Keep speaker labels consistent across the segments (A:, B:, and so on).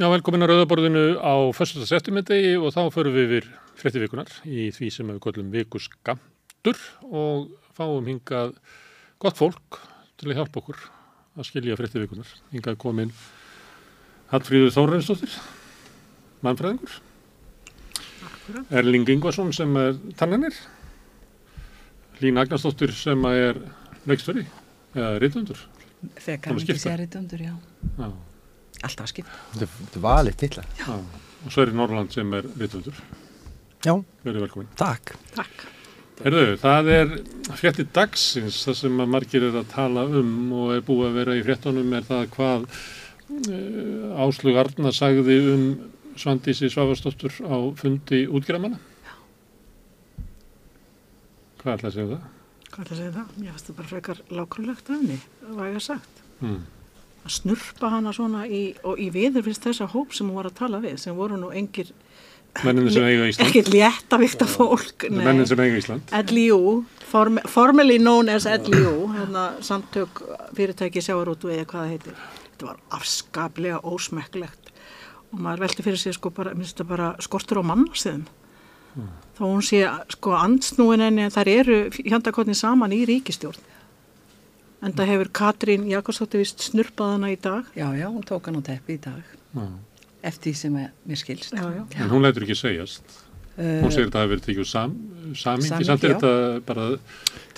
A: Já, velkomin að Rauðaborðinu á fyrsta setjumindegi og þá förum við yfir frettivikunar í því sem við kollum vikuskamtur og fáum hingað gott fólk til að hjálpa okkur að skilja frettivikunar. Hingað komin Hallfríður Þórensdóttir, mannfræðingur, Erling Ingvarsson sem er tannanir, Lín Agnarsdóttir sem er leikstjóri eða reytundur.
B: Þegar
A: að
B: ekki segja reytundur, já.
A: Já.
B: Alltaf að skipta.
C: Þetta er- þetta er valið tilla.
A: Já. Og Sverri Norrland sem er reytundur.
C: Já,
A: Verið velkomin.
C: takk.
B: Takk.
A: Herðu, það er frétti dagsins, það sem að margir er að tala um og er búið að vera í fréttunum er það hvað uh, Áslug Arna sagði um Svandísi Svavarsdóttur á fundi útgræmanna. Hvað ætla að segja um það?
D: Hvað ætla að segja það? Mér finnst það bara frekar lákrulegt af henni, væga sagt.
A: Hmm.
D: Að snurpa hana svona í, og í viður finnst þessa hóp sem hún var að tala við, sem voru nú engir,
A: Mennin sem eiga Ísland.
D: ekkert léttavíkta fólk,
A: Mennin sem eiga Ísland.
D: LIU, form, formerly known as LIU, hérna samtök fyrirtæki sjáarútu eða hvað það heitir. Þetta var afskaplega ósmekklegt og maður velti fyrir sig sko bara, bara skortur á mannarsiðum. Þá hún sé sko ansnúin en þær eru hjandakotni saman í ríkistjórn. En það hefur Katrín Jakobsdóttir vist snurpað hana í dag.
B: Já, já, hún tók hann á teppi í dag.
A: Já.
B: Eftir því sem er, mér skilst.
D: Já, já.
A: En hún lætur ekki segjast.
B: Uh,
A: Hún segir að það hefur verið tekið sam, samingi, samt er þetta bara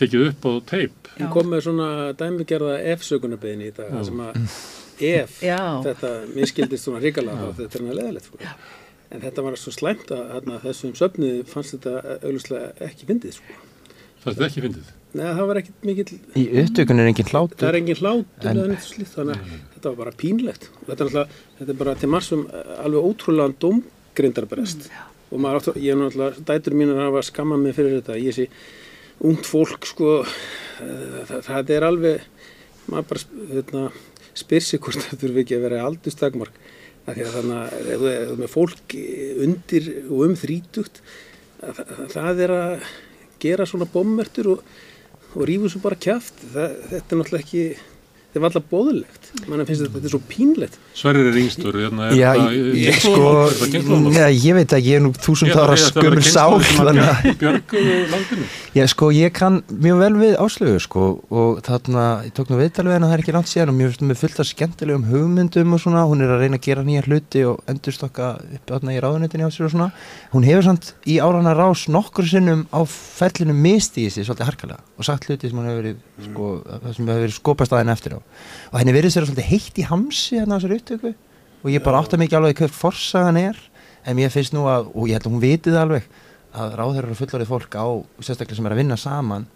A: tekið upp á teip.
E: Hún kom með svona dæmigerða F-sökunarbeginni í dag, sem að ef
B: Já.
E: þetta miskildist svona ríkalega þá þetta er hann leðilegt. Sko. En þetta var svo slæmt að þarna, þessum söfnið fannst þetta auðvitað ekki fyndið. Sko.
A: Er þetta ekki fyndið.
E: Nei, það var ekkit mikill,
C: Í upptökun er engin
E: það
C: hlátur.
E: er engin hlátur
C: En-
E: eða neitt slíkt, þannig að þetta var bara pínlegt. Þetta er, alltaf, þetta er bara til marsum alveg ótrúlegan domgrindarbrest. Og maður áttu, ég er náttúrulega, dætur mín að hafa skammað mig fyrir þetta. Ég sé ungt fólk, sko, eh, það, það er alveg, maður bara hérna, spyr sig hvort það þurfi ekki að vera aldurstakmark. Af því að þannig að ef þú með fólk undir og um þrítugt, að það, það er að gera svona bommertur og, og rífu svo bara. Það, þetta er náttúrulega ekki, þetta er alltaf bóðulegt. Mann finnst þetta, þetta er svo pínlegt.
A: Sverrir er yngstur, hérna er
C: Já,
A: það-
C: ég, sko,
A: er það
C: ég veit ekki, ég er nú þúsund ára skumul sál,
A: Björguðu landinu.
C: já, sko, ég kann mjög vel við áslögu, sko, og þarna, ég tók nú við hennar það er ekki langt síðan og mér finnst með fullt af skemmtilegum hugmyndum og svona, hún er að reyna að gera nýja hluti og endurstokka upp þarna í ráðunetinni á sér og svona, hún hefur samt í árana rás nokkur sinnum á fellinu misti í sig svolítið harkalega og sagt hluti sem hún hefur verið, sko, það sem hefur verið skopast aðeins eftir á. Og henni verið sér svolítið heitt í hamsi hérna á þessari upptöku. Og ég bara átta mikið alveg hver forsagan er. En mér finnst nú að, og ég held að hún vitið alveg að ráðherrar og fullorðið fólk á sérstaklega sem er að vinna saman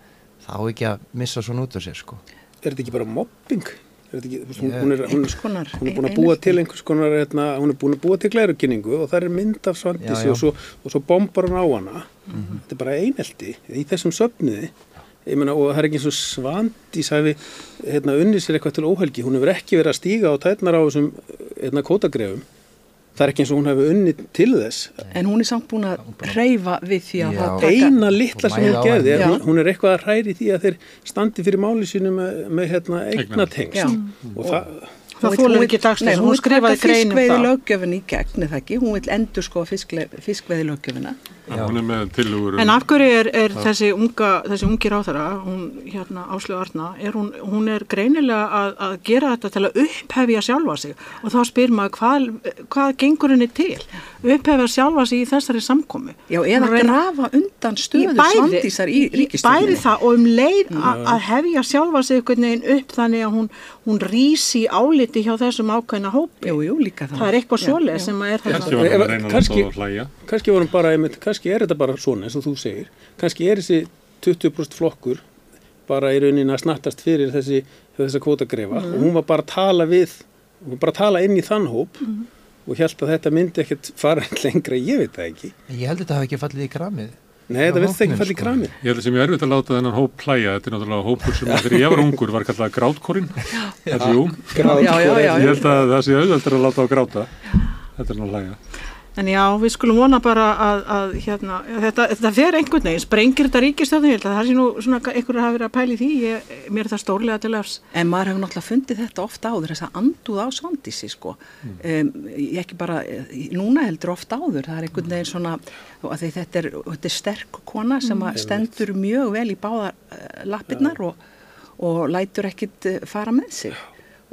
C: þá á ekki að missa svona út úr sér sko.
E: Er þetta ekki bara mobbing? Er þetta ekki, hún,
C: Ég-
E: hún, er, hún,
B: konar
E: hún er búin að búa til einhvers konar, hérna, hún er búin að búa til glæruginningu og það er mynd af Svandísi og svo, og svo bombar hún á hana. Þetta er bara einelti í þessum söfniði. Ég meina, og það er ekki eins og Svandís hafi hérna, unni sér eitthvað til óhelgi. Hún hefur ekki verið að stíga á tætnar á þessum hérna, kótagrefum. Það er ekki eins og hún hefur unni til þess.
B: En hún er samt búin að hreyfa við því að það.
E: Eina litla sem hún gerði, hún, hún er eitthvað að hræri því að þeir standi fyrir máli sínu með, með hérna, eignatengst. Og það,
D: Það
B: Hún vill-
D: þolir
B: hún
D: ekki
B: vill-
D: dagsins,
B: Nei,
D: hún
B: hún
D: skrifaði
B: taka fiskveiði
D: það.
B: löggjöfin í gegn, er það ekki? Hún vil endur sko fiskveiði löggjöfina.
A: Hún er með tilugur
D: En af hverju er, er þessi, unga, þessi ungi ráþara, hún hérna Áslögu Arna, er hún, hún er greinilega að, að gera þetta til að upphefja sjálfa sig og þá spyr maður hvað, hvað gengur henni til? Upphefja sjálfa sig í þessari samkomu.
B: Já, eða grafa undan stöðu
D: Í bæði-
B: svandísar í
D: Bæði
B: ríkistjóðinu.
D: það og um leið a- að hefja sjálfa sig einhvern veginn upp þannig að hún, hún rísi áliti hjá þessum ákveðna hópi.
B: Jú, jú, líka það.
D: Það er eitthvað svoleið sem að er
A: það
E: kannski vorum bara, einmitt, kannski er þetta bara svona eins og þú segir, kannski er þessi 20% flokkur bara í rauninni að snattast fyrir þessi, þessa kvótagrefa og hún var bara að tala við, hún var bara að tala inn í þann hóp og held að þetta myndi ekkert fara lengra, ég veit það ekki.
C: ég held að þetta hafi ekki fallið í kramið
E: Nei, þetta
C: Já,
E: veist ekki falla í
C: sko.
E: kramið.
A: Ég held að sem ég er erfitt að láta þennan hóp hlæja. Þetta er náttúrulega hópur sem þegar ég var ungur var kallað grátkorinn. Þetta, jú.
B: Já, já, já.
A: Ég held að það sé auðveldur að láta á gráta. Þetta er náttúrulega hlæja.
D: En já, við skulum vona bara að, að hérna, þetta, þetta fer einhvern veginn, sprengir þetta ríkistjóðin, ég held að það sé nú svona einhverju hafi verið að pæli því, ég, mér er það stórlega til efs.
B: En maður hefur náttúrulega fundið þetta ofta áður, þess að anduð á svandísi, sko. Um, ég ekki bara, eh, núna heldur ofta áður, það er einhvern veginn svona, að því þetta er, þetta er sterk kona sem að stendur mjög vel í báðar uh, lappirnar og, og lætur ekkit uh, fara með sig.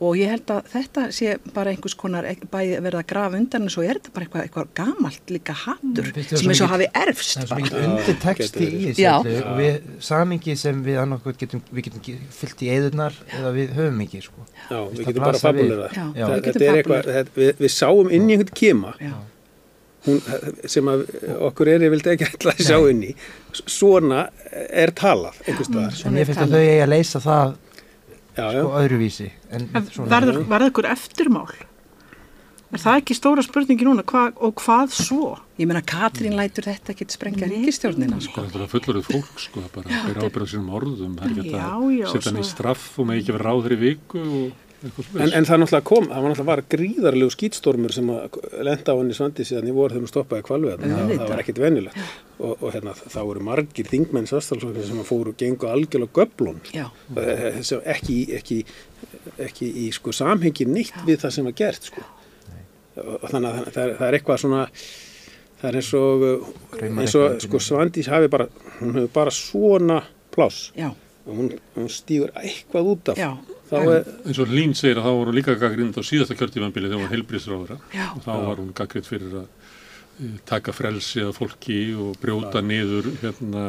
B: Og ég held að þetta sé bara einhvers konar ek- bæði verið að grafa undan en svo er þetta bara eitthvað, eitthvað gamalt líka hattur
C: Mm,
B: sem
C: svo
B: eins og hafi
C: Það
B: erfst
C: er svo mikið undir texti í þessu og við, samingi sem við annarkot getum, við getum ge- fyllt í eðurnar eða við höfum ekki, sko.
E: Já, við
C: það
E: getum bara fabulera Þetta er eitthvað, við, við sáum inn í einhvern kema hún, sem að okkur er yfirlega ekki ætla að sjá inn í. Svona er talað einhvers staðar.
C: En ég finnst að þau eigi að leysa það
E: já, já.
C: sko öðruvísi en
D: verður, verður ykkur eftirmál? Er það ekki stóra spurningi núna hva, og hvað svo?
B: Ég meina Katrín lætur þetta ekki sprengja ríkistjórnina sko.
A: Sko, þetta er fullorðið fólk, sko, það bara byrja ábyrða sínum orðum, það er ekki að setja hann í straff og með ekki vera ráður í viku og
E: En, en það náttúrulega kom, það var náttúrulega var gríðarlegu skýtstormur sem að lenda á henni svandi síðan í vor þegar hún stoppaði kvalveð það, það var ekkit venjulegt. Og, og hérna, það voru margir þingmenn svastalsóknir sem að fóru gengu algjörlega göblun
B: Já.
E: Eh, sem ekki, ekki, ekki í sko, samhengi neitt við það sem var gert sko. og þannig að það er, það er eitthvað svona það er eins og eins og sko, Svandís hafi bara hún hefur bara svona pláss.
B: Já,
E: hún, hún stígur eitthvað út af.
B: Já,
E: þá er,
A: eins og Lín segir að þá voru líka gaggrind á síðasta kjörtífambili þegar hún var og þá var hún gaggrind fyrir að taka frelsi að fólki og brjóta niður hérna,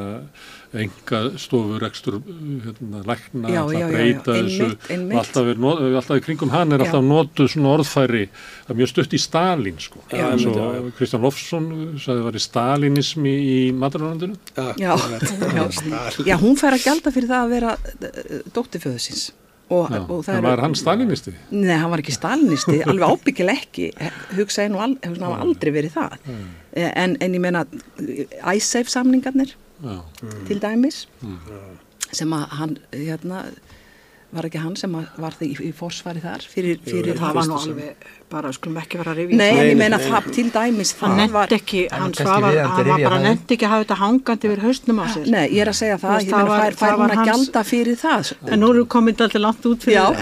A: enga stofur ekstur hérna, lækna,
B: Já, já, já, já,
A: breyta
B: einmitt,
A: þessu
B: einmitt.
A: og alltaf, er, alltaf í kringum hann er
B: Já.
A: alltaf notuð svona orðfæri er mjög stutt í Stalin sko.
E: Já,
A: eins og
E: já, já.
A: Kristján Lofsson sagði var í Stalinismi í maturlandinu
B: já, já. Já, hún fær að gjalda fyrir það að vera uh, dóttiföðusins. Og,
A: Já,
B: og það
A: var hann stalinisti?
B: Nei, hann var ekki stalinisti, alveg ábyggileg ekki, hugsaði nú al, hugsa, aldrei verið það. Eh, En, en ég meina, ISAFE samningarnir
A: Já,
B: til dæmis, sem að hann, hérna, var ekki hann sem að var því í, í forsvari þar fyrir, fyrir
D: Það var nú alveg, bara skulum ekki vera að rifja.
B: Nei, en
E: Nei,
B: ég meina
E: nei.
B: það til dæmis það var
D: nefndi ekki, hann svafar, hann var bara nefndi ekki að hafa þetta hangandi yfir haustnum á sér.
B: Nei, ég er að segja það, ég meina
D: var-
B: fær, fær
D: það var
B: hún að gjalda fyrir það?
D: En nú erum við komin alltaf langt út fyrir efnið
A: Já,
C: er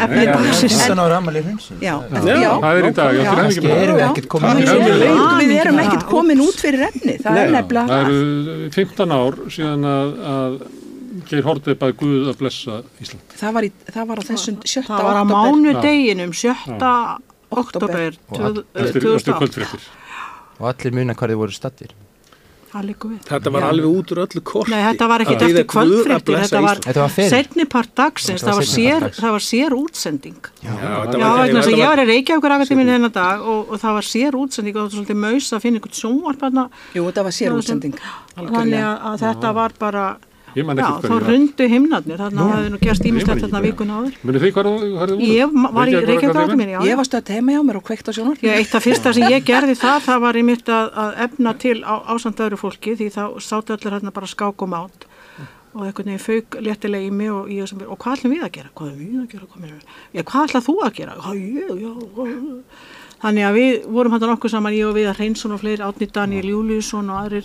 A: það er í dag,
C: við
B: er erum ekkert komin út fyrir efni, það er nefnilega
A: Það
B: það.
A: eru 15 ár síðan að, að Geir Hortið bæði Guð að blessa Ísland.
B: Það var, í, það var á þessum sjötta
D: Það var á
B: október.
D: mánudeginum 7. oktober
C: Og
A: Eftir, eftir
D: 2008.
A: kvöldfréttir.
C: Og allir muna hvað þið voru stattir.
D: Það líka við.
E: þetta var alveg út úr öllu korti
D: Nei, þetta var ekkert eftir
E: blessa
D: þetta var.
C: Þetta var fyrir.
D: setni part dagsins,
C: Þetta var
D: það var sér, það var sér útsending.
E: Já, þetta
D: Já,
E: var-
D: vegna þess að
E: þetta
D: ég
E: var-
D: var í Reykjavíkur akademínu þennan dag og, og það var sér útsending og það var svolítið maus að finna einhvern sjónvarp þarna.
B: Jú, þetta var sér útsending.
D: Þannig að, þetta var bara, já,
A: ekki
D: þá rundu himnarnir, þarna hafði nú gerst
A: Ég man
D: ímislegt þarna vikun áður.
A: Munið þið þið voru?
D: Ég var í Reykjavíkur akademínu, já.
B: Ég var stödd heima hjá mér og kveikt á sjónvarp.
D: Já, eitt af fyrsta sem ég gerði það, það var í mitt að, að efna til á, ásamt öðru fólki því þá sátu allir hérna bara skák og mát og einhvern veginn fauk léttilega í mig og ég sem, og hvað ætlum við að gera? Hvað er við að gera? Hvað já, hvað ætlað þú að gera? Þannig að við vorum hann nokkuð saman, ég og við að Reynsson og fleiri, Átni Daniel Júliusson og aðrir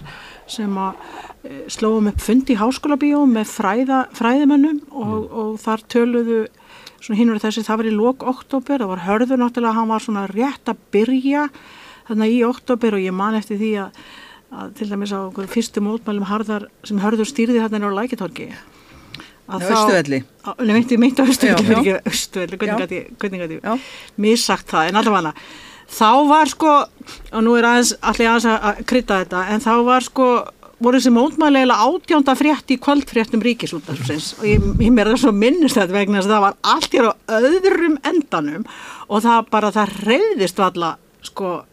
D: sem að e, slóum upp fundi í háskólabíó með fræða, fræðimönnum og, og þar töluðu svona hinn og þessi, það var í lok oktober, það var hörður náttúrulega, hann var svona rétt að byrja þannig í oktober og ég man eftir því að, að til dæmis á einhverjum fyrstu mótmælum harðar, sem hörður stýrði þarna á lækitorki
B: Á Austurvelli.
D: Nei, meinti, meinti á Östuvelli,
B: Já.
D: fyrir ekki Östuvelli, hvernig gæti ég, ég, missagt það, en allavega þá var sko, og nú er aðeins, allir aðeins að- að krydda þetta, en þá var sko, voru þessi mótmæli eða átjánda frétt í kvöldfréttum ríkisútarsins og ég, ég mér það svo minnist þetta vegna þess að það var allt hér á öðrum endanum og það bara, það reyðist valla, sko,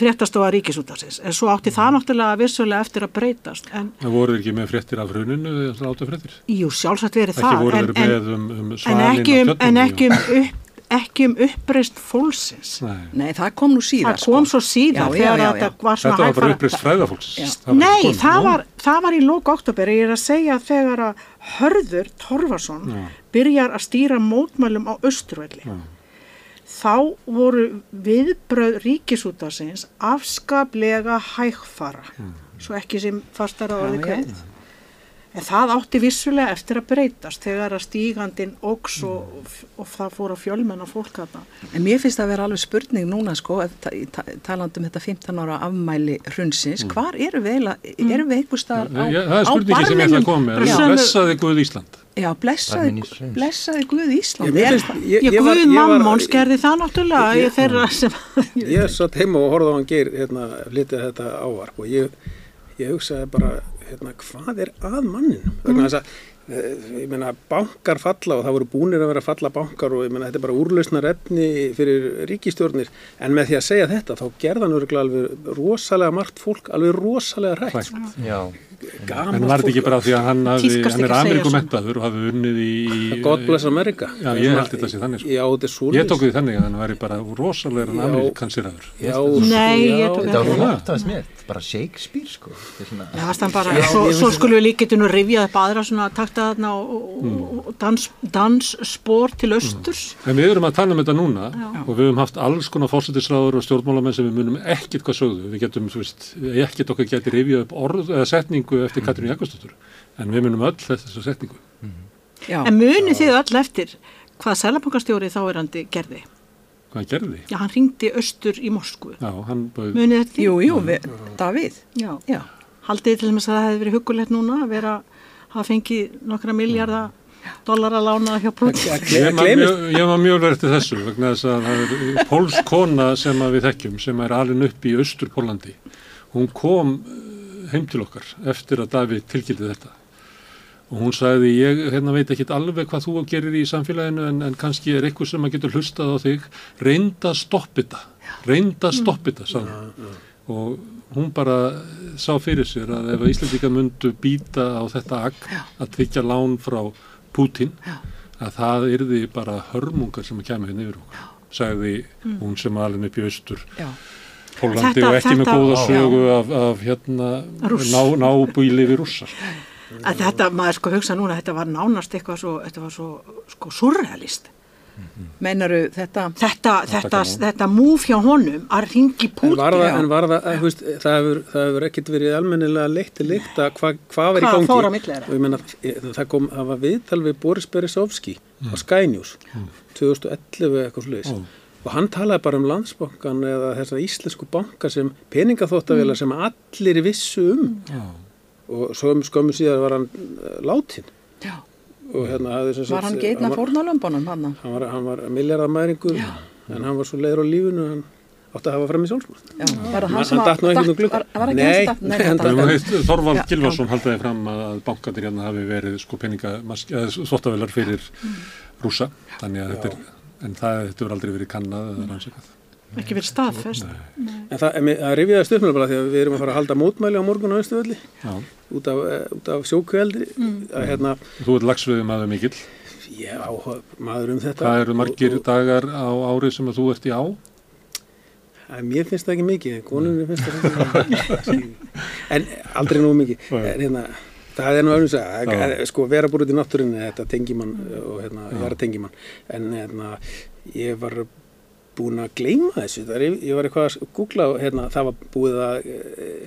D: fréttastofa ríkisútarsins, en svo átti það náttúrulega vissulega eftir að breytast, en
A: Það voru ekki með fréttir af hruninu eða áttu fréttir.
D: jú, sjálfsagt verið
A: Ekki
D: það,
A: voru
D: en, en,
A: með um, um
D: en
A: svalin
D: ekki um, en ekki um, upp, ekki um uppreist fólksins.
A: Nei,
B: Nei, það kom nú síðar.
D: það kom
B: sko.
D: svo síðan
B: Já, já,
D: þegar
B: já, já.
D: þetta var
A: þetta var bara uppreist fræðafólks.
B: Já.
D: Nei, það var, það var í lók oktober, ég er að segja að þegar að Hörður Torfarsson byrjar að stýra mótmælum á Östurvelli. Þá voru viðbröð ríkisútasins afskaplega hægfara svo ekki sem fastara orði
B: Já, já.
D: kveð en það átti vissulega eftir að breytast þegar að stígandin óks og, og það fór að fjölmenna fólk þarna
B: En mér finnst það að vera alveg spurning núna sko, að ta- í ta- talandi um þetta 15 ára afmæli hrunsins, hvar eru við eiginlega, erum við einhver staðar á,
A: Mm. Já, það er
B: á
A: spurningi sem ég ætla að koma með.
D: Já.
A: Blessaði Guð Ísland.
B: Já, blessaði, blessaði Guð Ísland.
E: Ég- ég- ég
D: Guð
E: ég var-
D: mammón skerði það náttúrulega
E: Ég-
D: ég, þeirra sem
E: Ég satt heima og horfði á hann geir hérna, flytja þetta ávarp og ég, ég hugsaði bara hérna, hvað er að manninum? Vegna þess að eh, ég meina bankar falla og það voru búnir að vera að falla bankar og ég meina þetta er bara úrlausnar efni fyrir ríkistjórnir en með því að segja þetta þá gerðan örgulega alveg rosalega margt fólk alveg rosalega hrætt
C: Já,
E: gamalt
A: En var þetta ekki bara því að hann, hafði,
D: Tíðkast
A: hann er
D: að
A: Amerikumentaður og hafði unnið í...
E: God bless America
A: Já, ég held þetta sé þannig, sko.
E: Já, þetta er
A: Ég tók því þannig að hann væri bara rosalega
E: Já.
A: amerikansiraður.
E: Já,
D: Nei,
E: já,
D: ég tók
C: þetta var
A: Já.
C: flott að smið, bara Shakespeare sko Þetta er
D: Já, bara,
E: Já,
D: svo, svo skulum við líka nú rifja upp aðra svona takta þarna og, og, og dans, dansspor til austurs.
A: En við erum að tala um þetta núna og við höfum haft alls konar fórsetisráður og stjórnmálamenn sem við munum ekkit hvað sögðu. Við getum, þú veist, ekkit okkar geti rifjað upp orð eða setningu eftir Katrín Jakobsdóttur. En við munum öll þessa setningu.
B: Já,
D: En munið þið öll eftir hvað selabankastjóri þáverandi gerði?
A: Hvað hann gerði?
D: Já, hann ringdi austur í Moskvu.
A: Já, hann bauð...
D: Munið þetta því?
B: jú, jú, við, Davíð.
D: Já.
B: Já,
D: Haldið til þess að það hefði verið hugulegt núna að vera að fengi nokkra miljardar dollara lána hjá Putin?
A: Ég var mjög verið til þessu vegna þess að það er pólsk kona sem að við þekkjum sem er alin upp í austur Pólandi. Hún kom heim til okkar eftir að Davíð tilkynnti þetta. Og hún sagði ég hérna, veit ekki alveg hvað þú gerir í samfélaginu en, en kannski er eitthvað sem að getur hlustað á þig. Reynda að stoppa þetta. Reynda að stoppa þetta sagði hún. og hún bara sá fyrir sér að ef Íslandika myndu býta á þetta agn að tryggja lán frá Pútín að það yrði bara hörmungar sem að kemja hérna yfir okkur sagði hún sem alveg upp í austur.
B: Já.
A: Pólandi
D: Þetta-
A: og ekki með
D: þetta-
A: góða
B: Já.
A: sögu af, af hérna ná, nábúli við rússar
D: Að þetta, maður sko hugsa núna, þetta var nánast eitthvað svo, þetta var svo, sko, surrealist.
B: Meinaru þetta,
D: Þetta, þetta, þetta múf hjá honum að ringi
E: En
D: Putin.
E: var það,
B: Já.
E: en var það, að, veist, það, hefur, það hefur ekkert verið almennilega leitt til leitt að hvað hva var í
D: Hvað
E: gangi.
D: fór á milli þeirra?
E: Og ég menna, það, kom, það var viðtal við Boris Beresovski á Sky News 2011 eða eitthvað sluðis. Og hann talaði bara um landsbankan eða þessa íslensku banka sem peningaþóttavela sem allir vissu um. Og svo um skömmu síðan var hann uh, látin.
B: já,
E: Og hérna sagt-
B: var hann
E: var-
B: fórnalömbunum hann?
E: Hann var, hann var miljardamæringur en hann var svo leiður á lífinu hann átti að hafa fram í sjálfsmort.
B: Já, var það
E: Hann-
B: hann sem
E: hann datt nú ekki út
B: datt-
E: glugga.
B: Var, var ekki
E: Nei,
A: Þorvald
B: Já,
A: Gilvarsson haldaði fram að bankandir hérna hafi verið sko peninga þvóttavelar fyrir rúsa þannig að þetta er en það verður aldrei verið kannað eða rannsakað.
D: Ekki verið staðfest.
E: En það, en mér- það rifjaðist upp með bara því að við erum að fara að halda mótmæli á morgun á Östuvelli
A: Já,
E: út af, eh, út af sjókveldri að hérna,
A: þú ert lagsviðum aðeins mikill.
E: ég á maður um þetta.
A: Hvað eru margir
E: og, og,
A: dagar á ári sem að þú ert í á?
E: að mér finnst það ekki mikið, konunni finnst það ekki en aldrei nú mikið. En hérna, það er nú öðrum að segja sko vera búin út í náttúrinni þetta tengimann og hérna, ég að tengimann en hérna, ég var búin að gleyma þessu. Er, ég var eitthvað að googla og hérna, það var búið að e,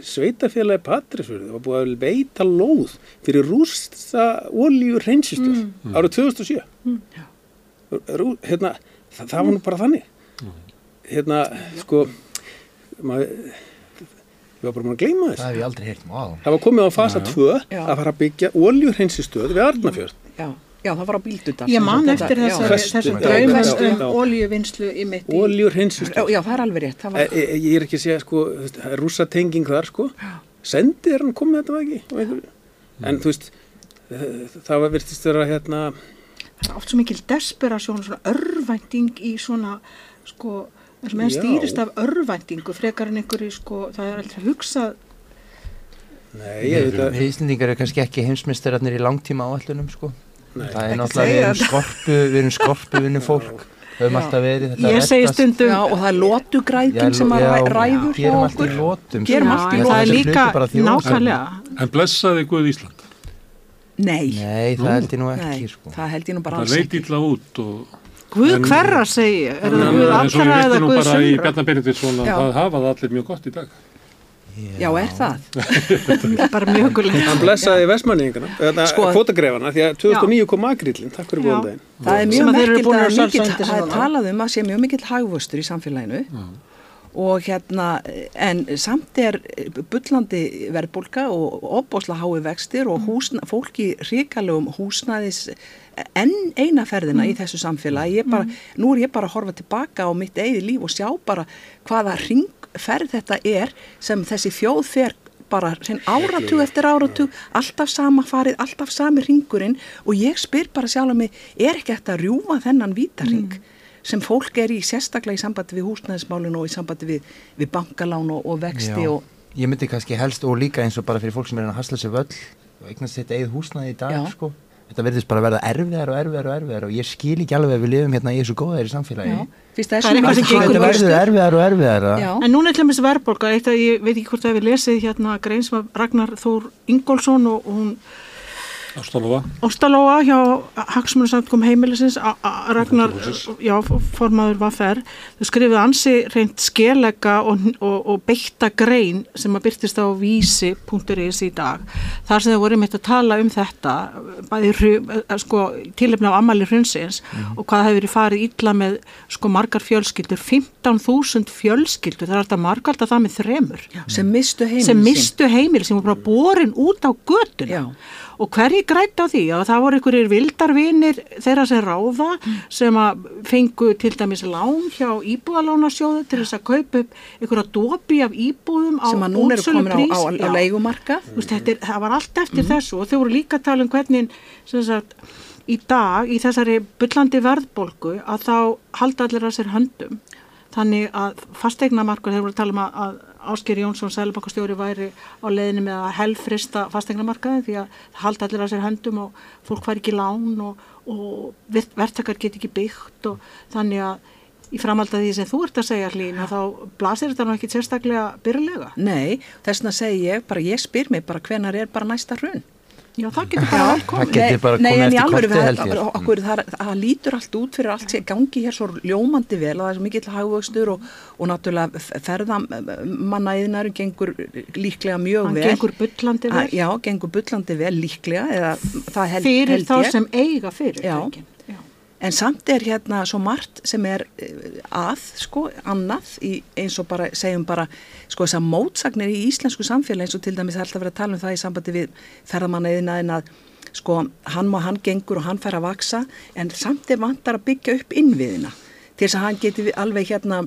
E: sveitafélagi Patrísfjörði, það var búið að veita lóð fyrir rústa olíu reynsistöð árið 2007 Rú, hérna, það, það var nú bara þannig. Hérna, sko maður ég var bara að gleyma
C: Það
E: þessu
C: hef ég aldrei heyrt má
E: það var komið á fasa 2
B: Já.
E: að fara að byggja oljurhreinsistöð við Arnafjörð
B: Já, já, það var á bíldudar.
D: Ég man eftir þessum um
E: já.
D: olíuvinnslu í mitt í.
B: Já,
E: oljurhreinsistöð
B: já, það er alveg rétt. Það
E: e,
B: var,
E: e, ég er ekki að segja sko það rússa tenging þar sko sendi er hann komið þetta var ekki einhverju? en þú veist það var virtist vera hérna
D: Það er oft svo mikil desperasjón, svona örvænting í svona, sko, enn
E: Já.
D: stýrist af örvæntingu, frekar en einhverju, sko, það er alltaf hugsað,
E: nei, ég veit að
C: Við Íslendingar eru kannski ekki heimsmeistararnir í langtíma áallunum sko
E: Nei.
C: Það er náttúrulega, við erum skorpu, við erum skorpu vinnu fólk Höfum
D: Já.
C: alltaf verið þetta
D: ég segi stundum,
B: já, og það er lotugræðing sem að ræður hjá
C: gerum allt
B: okkur.
C: í lótum
B: Gerum
C: sko.
B: allt í
C: Ég held
D: það
C: að
D: er líka nákvæmlega.
A: En blessaði Guð Ísland.
B: Nei,
C: Nei, það held ég nú ekki sko
B: það held ég nú bara
A: Það
B: alls
A: leit
B: ekki.
A: illa út og
D: Guð
A: En-
D: hverra segi ég? Er það
A: En
D: Guð
A: eins og
D: allra
A: við
D: eða
A: vittum nú
D: Guð
A: bara í
D: sumra?
A: Bjarnar Benediktsson að
B: Já.
A: það hafa það allir mjög gott í dag.
B: Já, er það?
D: Bara mjög gulegt.
E: Hann blessaði vestmanningana, þetta
B: Sko-
E: fótagrefana, því að 2009 kom makrillin, takk fyrir
D: Já.
E: góðan daginn.
B: Það er mjög merkilt að það er talað um að sé mjög mikill hagvöstur í samfélaginu og hérna, en samt er bullandi verðbólka og opbósla hái vextir og húsna, fólk í ríkalögum húsnæðis enn eina ferðina í þessu samfélagi. Ég Bara, nú er ég bara að horfa tilbaka á mitt eigið líf og sjá bara hvaða ringferð þetta er sem þessi þjóð fer bara áratug eftir áratug, alltaf sama farið, alltaf sami ringurinn og ég spyr bara sjálf að mig, er ekki eftir að rjúfa þennan vítaring sem fólk er í sérstaklega í sambandi við húsnæðismálun og í sambandi við, við bankalán og, og vexti
C: Já.
B: og
C: Ég myndi kannski helst og líka eins og bara fyrir fólk sem er að hasla sér völl og eignast þetta eigið húsnaði í dag
B: Já.
C: sko. Þetta verðist bara að verða erfiðar og erfiðar og erfiðar og ég skil ekki alveg að við lifum hérna í þessu góðæri samfélagi.
B: já, fyrst það er
D: eitthvað sem gengur
C: verður erfiðar og erfiðar.
B: Já.
D: En núna er til dæmis verðbólga, eitt að ég veit ekki hvort það hefur lesið hérna grein sem að Ragnar Þór Ingólfsson og, og hún
A: Ástofnóa.
D: Óstalóa hjá Hagsmunasamtkom heimilisins A- A- Ragnar, já, formaður var fer þau skrifið ansi reynd skelega og, og, og beitta grein sem að byrtist á vísi.is í dag þar sem þau voru mitt að tala um þetta bæði eh, sko, tilefna á ammali hrunsins og hvað hefur verið farið illa með sko margar fjölskyldur 15.000 fjölskyldur, það er alltaf margar alltaf það með þremur
B: sem mistu heimil
D: sem mistu heimil sem voru bara borin út á götuna
B: Já.
D: Og hverji grætt á því? Að það voru einhverjir vildarvinir þeirra sem ráða sem að fengu til dæmis lán hjá íbúðalánasjóðu til þess að kaupa upp einhverja dopi af íbúðum á
B: eru komin á, á, á,
D: er, það var allt eftir þessu og þau voru líka að tala um hvernig sem sagt, í dag í þessari byllandi verðbolgu að þá halda allir að sér höndum. Þannig að fastegnamarkur þeir voru að tala um að, að Ásker Jónsson Sælubakastjóri væri á leiðinu með að helfrista fastegnamarkaði því að það halda allir að sér höndum og fólk fær ekki lán og, og verktakar get ekki byggt og þannig að í framhald að því sem þú ert að segja hlýn að þá blasir þetta nú ekki sérstaklega byrjulega.
B: Nei, þess vegna segi ég bara, ég spyr mig bara hvenar er bara næsta hrun
D: Já, það getur bara
C: Það
D: komið.
C: geti bara
B: Nei,
C: komið eftir
B: það-
C: held ég.
B: okkur, það, það lítur allt út fyrir allt sem gangi hér svo ljómandi vel og það er svo mikill hagvöxtur og, og náttúrulega ferðamannaðinarum gengur líklega mjög
D: Hann
B: vel.
D: gengur bullandi vel.
B: Já, gengur bullandi vel líklega eða það held,
D: fyrir
B: held
D: þá
B: ég.
D: sem eiga fyrirtækin. Já.
B: En samt er hérna svo margt sem er eh, að, sko, annað í, eins og bara, segjum bara, sko, þessar mótsagnir í íslensku samfélagi eins og til dæmis er alltaf verið að tala um það í sambandi við ferðamannaðinaðin að, sko, hann má hann gengur og hann fær að vaksa en samt er vantar að byggja upp innviðina til þess að hann geti alveg hérna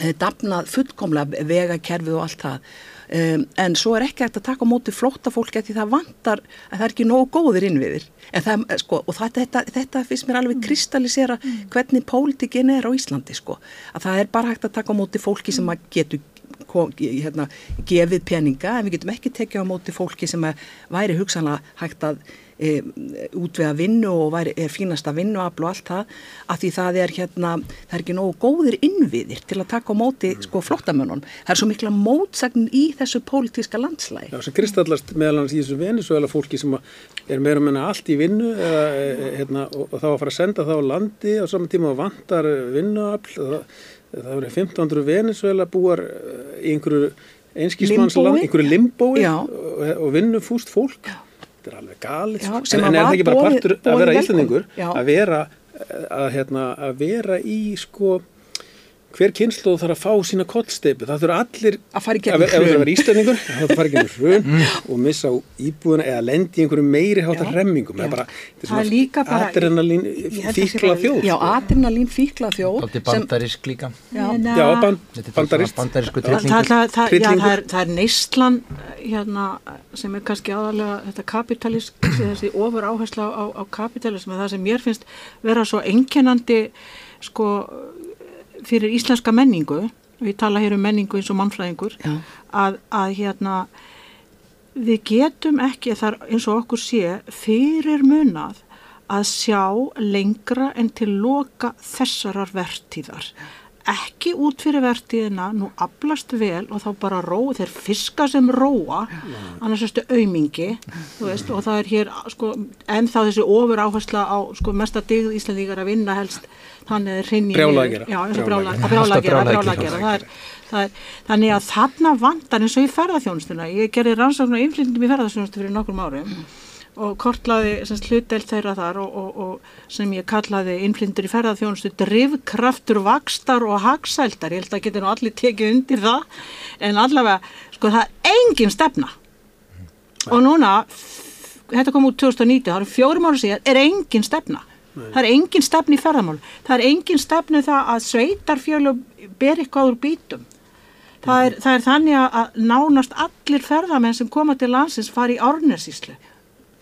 B: eh, dafnað fullkomlega vegakerfið og allt það. Um, en svo er ekki hægt að taka móti flótta fólki að því það vantar að það er ekki nógu góðir innviðir. Það, eh, sko, og það, þetta, þetta finnst mér alveg kristallisera hvernig pólitikinn er á Íslandi sko. að það er bara hægt að taka móti fólki sem að getur hérna, gefið peninga en við getum ekki tekið á móti fólki sem að væri hugsanlega hægt að e, útvega vinnu og væri, er fínasta vinnuafl og allt það að því það er hérna, það er ekki nógu góðir innviðir til að taka á móti sko flottamönnum. Það er svo mikla mótsagn í þessu pólitíska landslægi.
E: Já, sem kristallast meðal hans í þessu Venezuela fólki sem er meira að menna allt í vinnu eða, e, hérna, og, og þá að fara að senda það á landi á saman tíma og vantar vinnuafl það, það eru 1500 Venezuela búar í einhverju einskísmannsland, einhverju limbói
B: Já.
E: og, og vinnufúst fólk þetta er alveg galið
B: Já,
E: sko. en, en er það ekki bara partur
B: boðið
E: að vera íslendingur að vera að, hérna, að vera í sko hver kynslu þarf að fá sína kollsteipu það þurfa allir
B: Að fara í
E: ef
B: gegnum
E: ef þú þarf að
B: hrun.
E: vera íslendingur þá þarf að fara í gegnum hrun og missa á íbúðuna eða lendi í einhverju meiri hátar
B: Já.
E: remmingum það
B: Já.
E: er bara,
D: Það er líka bara-
E: adrenalín fíkla þjóð
B: Já,
E: sko.
B: adrenalín fíkla þjóð
C: líka.
B: já,
E: já,
C: Þetta er
E: bandarist
C: bandarísku
D: Það, það,
C: trillingur.
D: það, það, já, það, er, það er neistlan hérna, sem er kannski aðalega þetta kapitalist, þessi ofur áhersla á, á kapitalism, það sem mér finnst vera svo einkennandi sko, fyrir íslenska menningu við tala hér um menningu eins og mannfræðingur
B: Já.
D: að, að hérna við getum ekki þar eins og okkur sé fyrir munað að sjá lengra en til loka þessarar vertíðar ekki út fyrir vertíðina, nú aflast vel og þá bara róa, þeir fiska sem róa, annars erstu aumingi, þú veist, og það er hér, sko, en þá þessi ofur áhersla á, sko, mesta digð Íslandíkar að vinna helst, þannig er hrinni er, það er, þannig að þarna vandar eins og í ferðarþjónustuna, ég gerði rannsókn og innflytjum í ferðarþjónustu fyrir nokkrum árum og kortlaði hlutdelt þeirra þar og, og, og sem ég kallaði innflyndur í ferðarþjónustu drifkraftur, vakstar og hagsældar, ég held að geta nú allir tekið undir það, en allavega sko það er engin stefna. Og núna þetta kom út 2019, það eru fjórum ára síðan er engin stefna, það er engin stefni í ferðarmál, það er engin stefni um það að sveitarfjölu ber eitthvað úr bítum. Það er, það er þannig að nánast allir ferðarmenn sem koma til landsins fari í árnesíslu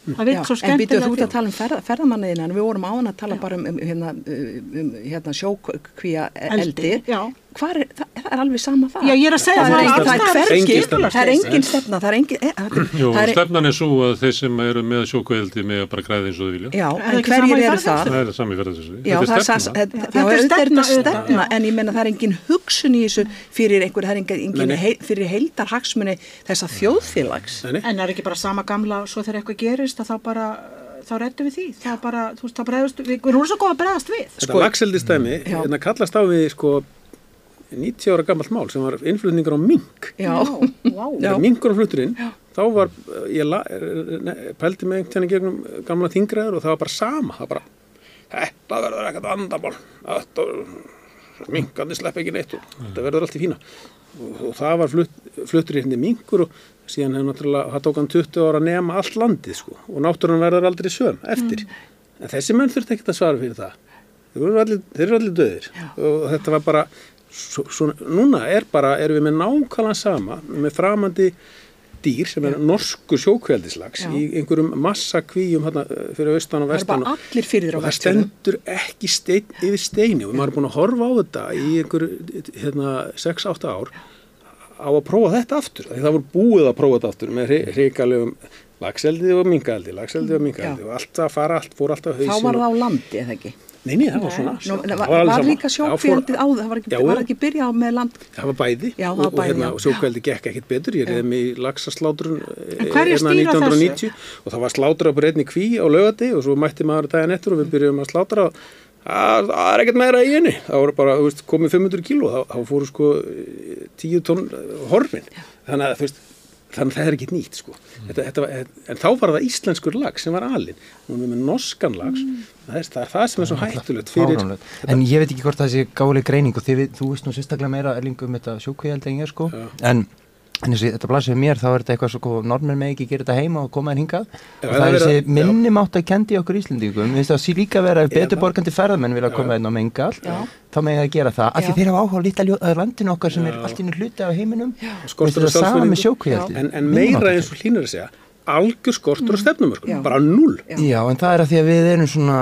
D: það
B: Já,
D: virkt svo
B: en býtu
D: skemmtilega
B: þú ert að tala um ferð, ferðamanniðina en við vorum áðan að tala bara um, um, hérna, um hérna, sjókvíja eldi
D: Eldi, já.
B: Er, það, það er alveg sama það
D: Já, ég er að segja
B: það,
D: það
B: engin, það er
E: stefna.
B: það er engin stefna það er engin, e,
A: Jú,
B: það er,
A: stefnan er svo að þeir sem eru með sjókveildi með að bara græða eins og þau vilja.
B: já,
D: það
B: en hverjir eru það
A: Það er sami
B: það er,
A: Þetta er
B: það,
A: stefna.
B: það,
D: stefna,
B: en ég menna það er engin hugsun í þessu fyrir einhver, það er engin, hei, fyrir heildar hagsmuni þessa þjóðfélags.
D: En er ekki bara sama gamla, svo þegar eitthvað gerist að þá bara, þá rettum við því. Það er bara, þú veist, þá bregðast við, við erum svo góð að bregðast við.
E: Þetta
B: Sko-
E: lagseldistæmi,
B: Já.
E: hérna kallast á við sko 90 ára gammalt mál sem var innflutningur á mink.
B: Já, Já.
E: Þegar minkur á flutturinn, þá var, ég la, ne, pældi mig einhvern veginn gegnum gamla þingræður og það var bara sama. Það var bara, þetta verður ekkert vandamál. Þetta, minkandi slepp ekki neitt og þetta verður allt í fína. Og, og það var flutt, fluttur í hindi minkur og síðan hefur náttúrulega, það tók hann 20 ára að nema allt landið sko og náttúrulega verður aldrei söm eftir. En þessi menn þurfti ekkert að svara fyrir það. Þeir eru allir, þeir eru allir döðir og þetta var bara, svo, svo, núna er bara, erum við með nákvæmlega sama, með framandi dýr sem er norskur sjókveldislags í einhverjum massa kvíum hérna, fyrir austan og vestan og það stendur ekki stein yfir steini og maður er búin að horfa á þetta í einhver hérna, 6-8 ár. Á að prófa þetta aftur því það voru búið að prófa þetta aftur með hrigalegum lagseldi og mingaldi lagseldi og mingaldi
B: Já.
E: og allt að fara allt, fór alltaf hausinn
B: Þá var það á landi, eða ekki?
E: Nei, nei, það var svona
B: Nú,
E: það
B: var, var
E: sama.
B: líka
E: Já, fór-
B: sjókvíjaldið á það, var ekki,
E: Já,
B: var ekki byrjað með land,
E: Það var bæði.
B: Já, það
E: og,
B: var
E: og,
B: bæði,
E: hérna,
B: já.
E: og sjókveldi gekk ekkert betur, ég reyði mig í laxaslátrun
D: En hverjir stýra
E: 1990 og það var slátra upp reyðni kví á lögati og svo mætti maður daginn eftir og við byrjum að slátra. Og að, það er ekkert meira í henni. Það voru bara, veist, komið 500 kíló. Þá, fóru sko 10 tonn horfin. Þannig að þú veist þannig að það er ekkert nýtt sko. Þetta, þetta var, en þá var það íslenskur lags sem var alinn. Og við með norskan lags það, er, það er það sem er svo hættulegt fyrir.
C: En ég veit ekki hvort það sé gálega greining og þið, þú veist nú sérstaklega meira erlingu um þetta sjókvíhald en ég sko.
E: Já.
C: en, en þessi, þetta blasir mér þá er þetta eitthvað svo normin með ekki gera þetta heima og koma en hingað.
E: Já,
C: og
E: það
C: það er
E: er
C: þessi
E: að- já.
C: minni mátt að kendi okkur Íslendingum. Við veist það sé líka vera betur borgandi ferðamenn vilja koma inn á mengal. Þá með það að gera það. Af því þeir hafa áhuga á lítið að landinu okkar sem er allt í einu hluti af heiminum.
E: Á
C: það sama með sjókvíhaldi
E: en, en meira eins og hlínur að segja algjör skortur á stefnumörkum,
B: Já.
E: bara null
B: Já.
C: Já, en það er að því að við erum svona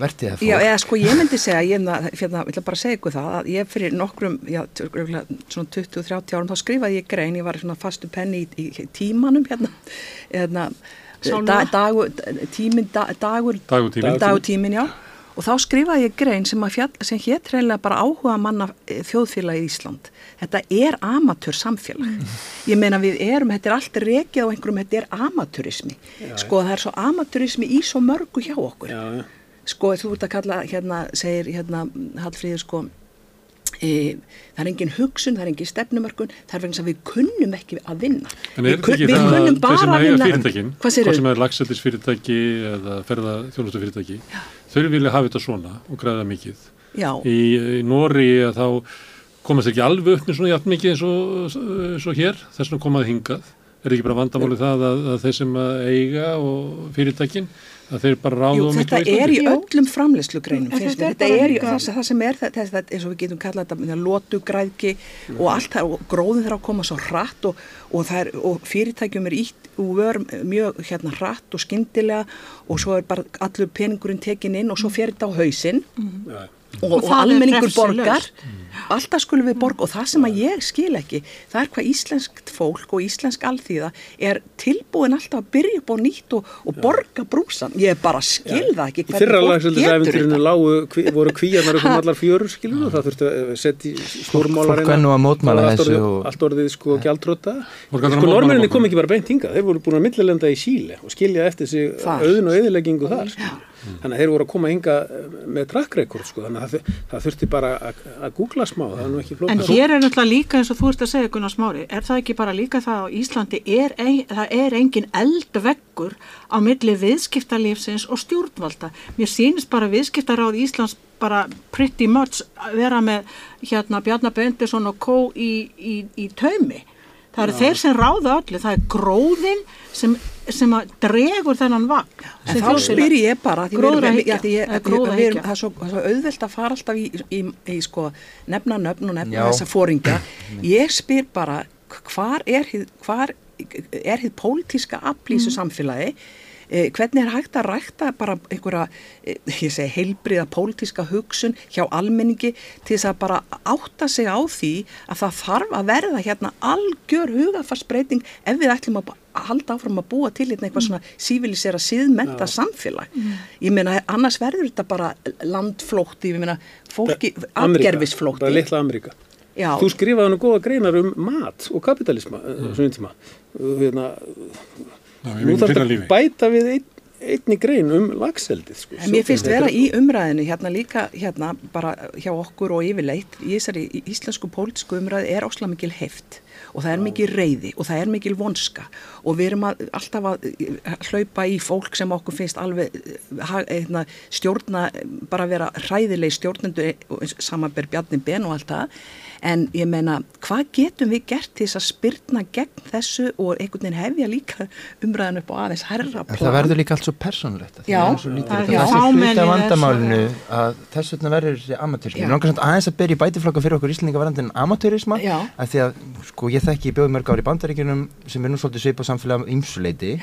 C: vertið að
B: Já, eða sko ég myndi segja, ég hérna, hérna, bara segja ykkur það, að ég fyrir nokkrum, já, svona 20-30 árum, þá skrifaði ég grein, ég var svona fastu penni í, í tímanum, hérna, hérna, da, dagur, tímin, da, dagur,
A: Dagutími.
B: dagutímin, já, og þá skrifaði ég grein sem, fjall, sem hétt reynilega bara áhuga manna þjóðfélagi í Ísland. Þetta er amatör samfélag. Ég meina við erum, þetta er allt rekið á einhverjum, þetta er amatörismi. Sko það er svo amatörismi í svo mörgu hjá okkur
E: já, já.
B: sko þú ert að kalla hérna, segir hérna Hallfríður sko e, það er engin hugsun, það er engin stefnumörkun það er vegna að við kunnum ekki að vinna
A: er
B: Við kun- við kunnum bara
A: sem
B: að vinna hvað
A: sem er lagseldisfyrirtæki eða ferða þjónustufyrirtæki, þau vilja hafa þetta svona og græða mikið.
B: já,
A: Í, í Nóri þá komast ekki alveg upp með svona jafn mikið eins og, eins og hér, þess vegna komaði hingað. Er ekki bara vandamáli það að, að þeir sem að eiga og fyrirtækin, að þeir bara ráða of miklu
B: þetta
A: á Íslandi?
B: er í öllum framleyslugreinum finnst
D: þetta
B: mér.
D: er
B: þetta er í, það, það sem er þetta, þetta eins og við getum kallað þetta með lótugræðki og allt það og gróðin þarf að koma svo hratt og, og, það er, og fyrirtækjum er ítt úr vörum mjög hérna hratt og skyndilega og svo er bara allur peningurinn tekin inn og svo fer þetta á hausinn
E: Já.
B: og,
D: Og
B: og
D: það
B: almenningur borgar alltaf skulum við borga og það sem að ég skil ekki það er hvað íslenskt fólk og íslensk alþýða er tilbúin alltaf að byrja upp á nýtt og, og borga brúsan ég bara skil það ekki hvernig fólk getur
E: lagsöldisæfinturinu
B: þetta.
E: lágu, hví- voru kvíarnar upp um allar fjörur skilur og það þurfti að setja stórmálar
C: fólk var nú að mótmæla
E: allt
C: þessu
E: orðið,
C: og-
E: allt orðið sko
A: að
E: sko
A: morgun.
E: kom ekki bara beint hingað. Þeir voru búin að millilenda í Síle og skilja eftir sig auðun og eðileggingu þar skilur. þannig að þeir voru að koma hinga með googla smá það er nú ekki
D: En
E: flóknar
D: hér er náttúrulega líka eins og þú ert að segja Gunnar Smári, er það ekki bara líka það á Íslandi er, ein, það er engin eldveggur á milli viðskiptalífsins og stjórnvalda. Mér sýnist bara viðskiptaráð Íslands bara pretty much vera með hérna Bjarnar Bendisson og Kó í, í, í taumi. Það eru þeir sem ráða öllu, það er gróðin sem, sem að dregur þennan vagn.
B: En þá spyr ég bara, það er svo, auðvelt að fara alltaf í, í, í, sko, nefna nöfn og nefna þessa fóringa. Ég spyr bara, hvar er hið, hvar er hið pólitíska afl í þessu samfélagi? Eh, hvernig er hægt að rækta bara einhverja, eh, ég segi, heilbriða pólitíska hugsun hjá almenningi til þess að bara átta sig á því að það þarf að verða hérna algjör hugafarsbreyting ef við ætlum að að halda áfram að búa til hérna eitthvað svona sívilisera síðmenta samfélag. Ég meina, annars verður þetta bara landflótti, ég meina, fólki, afgerfisflótti.
E: bara litla Ameríka
B: Já.
E: þú skrifaði nú góða greinar um mat og kapitalisma mm. svona tíma hérna, nú þarf þetta bæta við ein, einni grein um lagseldið sko.
B: En mér finnst vera
E: er-
B: í umræðinu hérna líka hérna bara hjá okkur og yfirleitt í þessari íslensku pólitísku umræði er ósla mikil heft og það er mikil reyði og það er mikil vonska. Og við erum að, alltaf að eh, hlaupa í fólk sem okkur finnst alveg eh, ha- hérna, stjórna bara vera hræðileg stjórnendur samanber Bjarni Ben og allt það en ég meina hvað getum við gert til þess að spyrna gegn þessu og einhvern veginn hefja líka umræðinu upp á aðeins herra
C: En það verður líka allt svo
B: Já.
C: það er svo lítið.
D: Það
C: Það
D: að fámennið
C: af
D: er
C: vandamálinu að þess vegna verður þessi langar samt aðeins að byrja í bætiflokka fyrir okkur íslendinga varandi en amatörisma af því að sko ég þekki ég bjóði mörg ár í bandaríkjunum sem er nú svolítið svipað samfélag ímsuleiti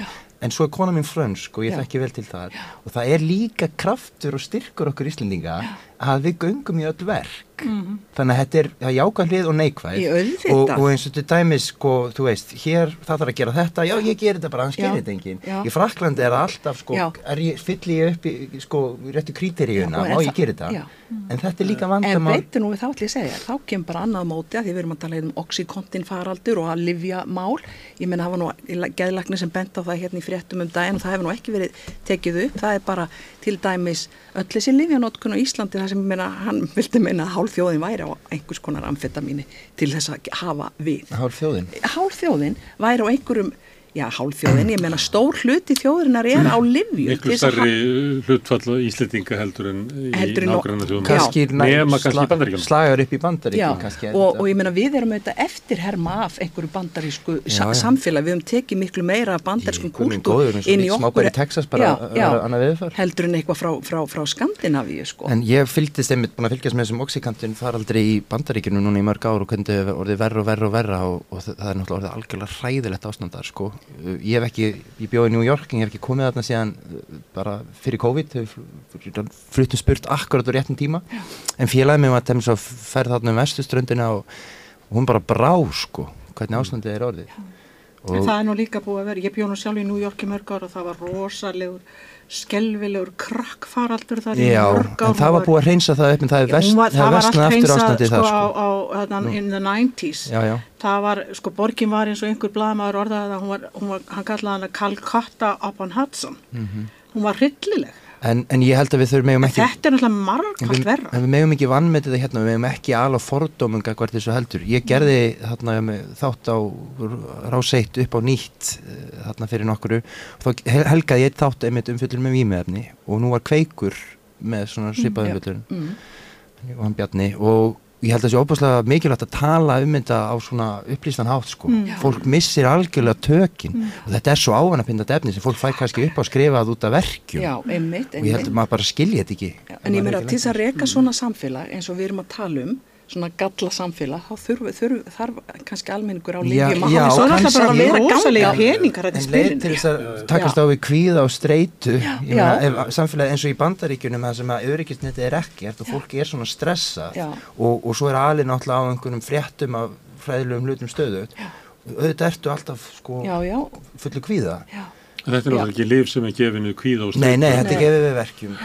C: en svo er kona mín frönsk og ég þekki vel til þar. Og það er líka kraftur og styrkur okkur íslendinga að við göngum í öll verk þannig að þetta er það er jákvæð hlið og neikvæð og, og eins og til dæmis sko, þú veist, hér það þarf að gera þetta. Já ég ger þetta bara,
B: Já.
C: gerir þetta enginn.
B: Já.
C: í Fraklandi er það alltaf sko, er ég, fylli ég upp í sko, réttu kríteríuna,
B: Já, og en
C: ég
B: það-
C: gera þetta? en þetta er líka
B: En
C: vandamál
B: veitu nú við þá ætlum ég að segja, þá kemur bara annað móti að því við erum að tala um oxykontin faraldur og að livja mál. Ég menna það var nú geðlagni sem bent á það hérna í fréttum um daginn og það hefur nú ekki verið tekið upp. Það er bara til dæmis öll þessi livjanótkun á Íslandi þar sem ég menna, hann vildi meina að hálf þjóðin væri á einhvers konar amfetamíni til þess að hafa við.
C: hálf þjóðin
B: Hálf þjóðin væri á einhverjum, já hálf þjóðin, ég menna stór hluti þjóðurinnar er á livju.
A: Miklu stærri hlutfall Íslendinga heldur en í
B: Heldur en á-
A: nágranna þjóðum. Nema kannski í Bandaríkjunum.
C: slagar upp í bandaríkjum
B: og,
C: þetta-
B: og ég meina við erum auðvitað eftirherma af einhverju bandarísku
C: Já,
B: sa
C: já.
B: samfélag, við höfum tekið miklu meira af bandarískum
C: Í
B: kúltúr
C: og
B: inn í okkur
C: í bara
B: já, já,
C: að- annað veðurfar.
B: heldur en eitthvað frá, frá, frá Skandinavíu sko.
C: En ég fylgdist einmitt búin að fylgjast með þessum oxykantin faraldri í bandaríkjunum núna í mörg ár og hefur orðið verra og verra og verra og, og það það er náttúrulega orðið algjörlega hræðilegt ástandar sko. Ég hef ekki, ég bjóði í New York en ég hef ekki komið þarna síðan uh, bara fyrir COVID, fluttum spurt akkurat á réttum tíma. En félagið mér var þeim svo ferð þarna um vestuströndina og, og hún bara brá sko, hvernig ástandið er orðið.
D: En það er nú líka búið að vera, ég bjó nú sjálf í New York í mörg ár og það var rosalegur, skelvilegur krakkfaraldur þar í mörg ár.
C: en það var búið að reynsa það upp en það er
D: Já,
C: vest,
D: hún var,
C: það
D: það var
C: vestnað
D: allt
C: aftur
D: hreinsað
C: ástandið
D: sko,
C: það
D: á,
C: sko.
D: á, á, in the 90s.
C: Já, já.
D: Það var, sko, borgin var eins og einhver blaðmaður orðaði það, hún var, hún var, hann kallaði hana Calcutta upon Hudson.
C: Mhm.
D: Hún var hryllileg.
C: En, en ég held að við þurfum ekki
D: Þetta er náttúrulega margkvæmt verra.
C: en við megum ekki vannmetið það hérna, við megum ekki alveg fordómum hvert þessu heldur. Ég gerði þarna þátt á ráseitt upp á nýtt eh, þarna fyrir nokkuru og þá hel- helgaði ég þátt einmitt umfyllur með výmiðefni og nú var kveikur með svona svipað
B: já.
C: umfyllur
B: mm.
C: og hann bjarni og ég held að það sé óbúslega mikilvægt að tala um þetta á svona upplýstan hátt sko. Fólk missir algjörlega tökin og þetta er svo ávanapindað efni sem fólk fæ kannski upp á skrifað út af verkjum
B: Já, einmitt,
C: og ég held
B: einmitt.
C: að maður bara skilji þetta ekki.
B: Já, En ég meina til þess að reka svona samfélag eins og við erum að tala um svona galla samfélag, þá þurf, þurf, þarf kannski almenningur á lífjum að hafa
D: Svo alltaf bara að vera
B: Já.
D: peningar þetta
C: En leið
D: spilin.
C: til þess að takast á við kvíða og streitu. Samfélagi eins og í bandaríkjunum sem að öryggisnetið er ekkert og fólki er svona stressað og, og svo er alveg náttúrulega á einhvernum fréttum af fræðilegum hlutum stöðu auðvitað ertu alltaf sko
B: Já, já,
C: fullu kvíða.
B: Já.
A: Þetta er náttúrulega ekki lif sem er gefinu kvíða og
C: Nei, nei, þetta er gefið við verkjum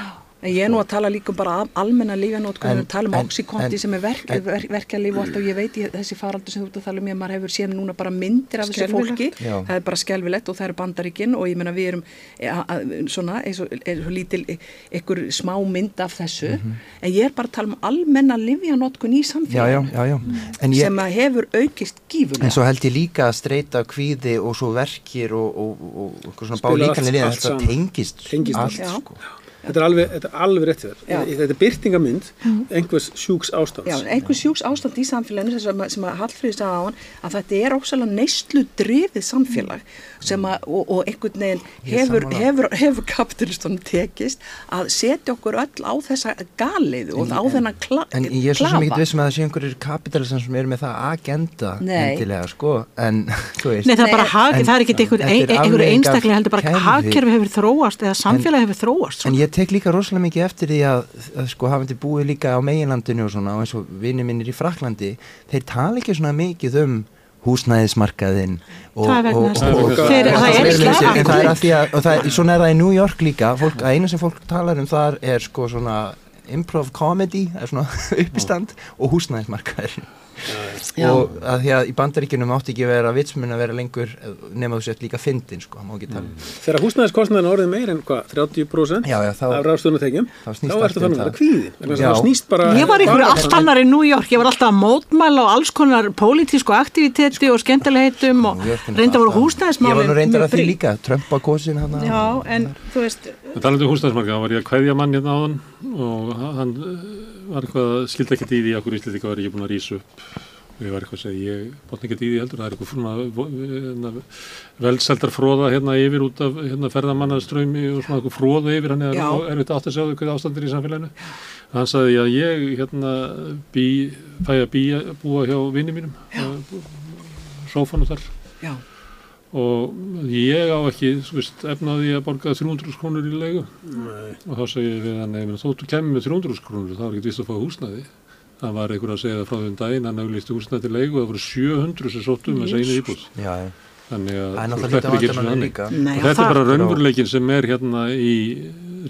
B: En ég er nú að tala líka um bara al- almenna við tala um oxykonti sem er verk,
C: en-
B: ver, verkjalíf og allt og ég veit ég, þessi faraldur sem þú ert að tala um ég, maður hefur séð núna bara myndir af þessu fólki,
C: Já.
B: það er bara skelvilegt og það eru bandaríkin og ég meina við erum e, a, a, svona eins og, eins og lítil e, einhver smá mynd af þessu en ég er bara að tala um almenna lífjanótkun í.
C: Já, já,
B: samfélaginu
C: já, já En ég,
B: sem að hefur aukist gífurlega.
C: En svo held ég líka að streyta kvíði og svo verkir og, og, og, og eitthvað svona
E: allt-
C: bálíkanlega
E: allt
C: þetta tengist,
E: Tengist
C: allt
B: allt.
C: sko.
E: Þetta er alveg, þetta er alveg rétt þér. Þetta er byrtingamynd einhvers sjúks ástands.
B: Já, einhver sjúks ástand í samfélaginu sem, sem að Hallfríði sagði á hann að þetta er ósæðlega neyslu drifið samfélag sem að, og, og einhvern veginn hefur, hefur, hefur kapitalistunum tekist að setja okkur öll á þessa galiðu og á þennan kla,
C: En ég er svo sem ekki
B: klafa.
C: vissum að það sé einhverjir kapitalism sem eru með það agenda endilega sko en þú veist
D: Nei, það er hag,
C: en-
D: það er ekki einhver,
C: þetta er
D: ein, einhver
C: afleiðing af
D: einstaklega heldur bara
C: kerfi.
D: hagkerfi hefur þróast eða samfélagi hefur þróast
C: En
D: svona.
C: ég tek líka rosalega mikið eftir því að, að sko hafandi búið líka á meginlandinu og svona og eins og vinni minnir í Fraklandi þeir tala ekki svona mikið um húsnæðismarkaðinn og,
D: Það er
A: að-
C: því að og það, svona er það í New York líka. Fólk, að eina sem fólk talar um þar er sko svona improv comedy, það er svona uppistand og húsnæðismarkaðurinn
B: Já.
C: og að því að í bandaríkjunum átti ekki að vera vitsmun að vera lengur nema þú sett líka fyndin sko, það má ekki tala um
E: Þegar húsnæðiskostnaðin orðið meir en hvað, 30%
C: Já, já, þá-
E: af ráðstöðunatekjum,
C: þá
E: þá, þá ertu
C: um
E: þannig að
C: það.
E: vera kvíði. Vegna þess að
C: Já.
E: Það snýst bara...
D: Ég var
E: bara-
D: allt annar í New York, ég var alltaf að mótmæla og alls konar pólitísku aktiviteti og skemmtilegheitum og
C: York er
D: reynda voru húsnæðismálin
C: Ég var nú reyndar
D: mjög
C: að því líka, Trump á kosin
D: Já, en þú veist,
A: En talandi um húsnæðismarka, þá var ég að kveðja mann hérna á hann og hann eh, var eitthvað, skildi ekkert í því að hverju Íslandika var ekki búin að rísa upp og ég var eitthvað að segja, ég botna ekkert í því heldur, það er eitthvað svona hérna, velseldar fróða hérna yfir út af hérna, ferðamannaströymi og svona eitthvað fróða yfir, hann er erfitt átt að segja hvað ástandir í samfélaginu. Hann sagði að ég hérna bý, fæ að bý, búa hjá vinni mínum, sófanu þar.
B: Já,
A: og ég á ekki þú veist, efnaði að borga 300 krónur í leigu.
E: Nei.
A: og þá segi ég við hann "Nei, þóttu kemur með 300 krónur þá er ekki vist að fá húsnæði það var einhver að segja það frá því um daginn hann auðlisti húsnæði til leigu. Og það voru 700 sem sóttu með segni íbúð.
C: Já, já.
A: þannig að
C: Það er
A: þú
C: lítið
A: ekki einu sinni
C: vandamann
A: þannig.
B: Nei,
A: og
B: og
A: þetta er bara raunveruleikin sem er hérna í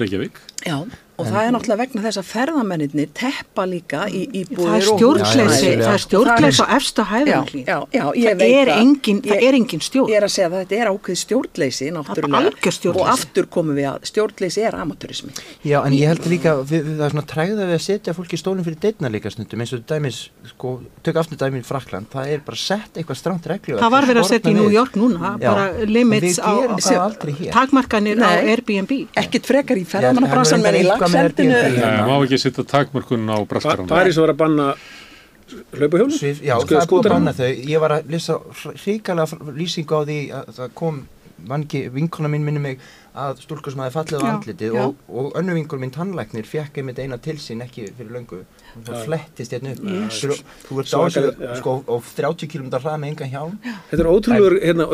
A: Reykjavík.
B: Já, og það er náttúrulega vegna þess að ferðamennir teppa líka í
D: það
B: íbúðir
D: er
B: og
D: það er stjórnleysi á efsta
B: Já,
D: hæðan hlýn.
B: já, já, ég
D: Það
B: veit
D: er engin, það
B: Ég-
D: er engin stjórn.
B: Ég er að segja að þetta er ákveð stjórnleysi náttúrulega
D: algjör stjórnleysi.
B: og aftur komum við að stjórnleysi er amatúrismi.
C: Já, en ég held líka, við, við, það er svona træða við að setja fólki í stólinn fyrir deitna líka stundum eins og dæmis, sko, tök aftur dæmi í Frakland, það er bara sett eitthvað stramt reglu
D: Það var verið að setja í New York núna, bara
C: en
D: limits á,
C: gerum það aldrei hér.
D: takmarkanir á. Airbnb.
B: Ekkit frekar í
C: Já, eitthvað með. Airbnb.
A: Það má ekki setja takmörkun á
E: Pa-
A: braskaran
E: París var að banna hlaupahjólu?
C: Svif, já, það er búið að banna þau. Ég var að lýsa hrikalega lýsingu á því að það kom vangi, vinkona mín minni mig að stúlkur sem hafi fallið á andlitið og, og önnu vinkona mín tannlæknir fekk einmitt eina til sín ekki fyrir löngu og það flettist hérna upp Þú- þú ert á sko, á 30 km hrað með engan hjálm
E: Þetta er ótrúlega, hérna,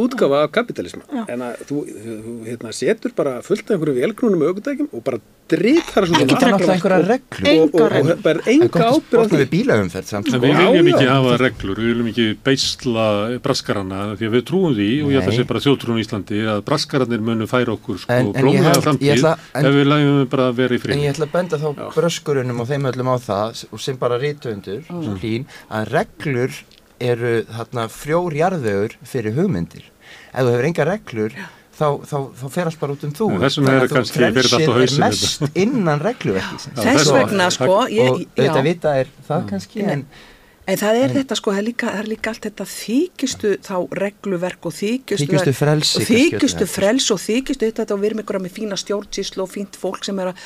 E: útgafa af kapitalisma. En að þú, þú hérna, setur bara fullt af einhverju velknúnum aukutækjum og bara dritar
C: það er náttúrulega einhverja reglur
E: og,
D: Engar
E: og bara
C: Það er
E: enga
C: gott að
E: ábyrð á
C: sporta
E: því.
C: við bílaumferð samt
A: En
C: sko.
A: við
E: Já,
A: viljum ekki hafa reglur, við viljum ekki beisla braskarana því að við trúum því og ég ætla að segja bara þjóttrúum í Íslandi að braskararnir munu færa okkur sko
C: En- en ég
A: framtíð
C: ætla- en-
A: ef við lægum bara að vera í
C: En
A: frið.
C: ég ætla að benda þá bröskurunum og þeim öllum á það og sem bara rítuundur sem hlín að reglur eru þarna frjórjarðögur fyrir hugmyndir. Ef þú hefur enga reglur þá, þá, þá fer allt bara út um þú.
A: En þessum
C: Þannig
A: er
C: að þú-
A: kannski fyrir þetta á
C: frelsið er mest innan regluverkisins.
B: Þess
A: það
B: vegna sko, ég,
C: og
B: já,
C: vita er það kannski en
B: en það er þetta sko, það er líka, það er líka allt þetta þykistu þá regluverk og þykistu,
C: Þykistu frelsi
B: og
C: helst.
B: frels og þykistu þetta og við erum einhverja með fína stjórnsýslu og fínt fólk sem er að,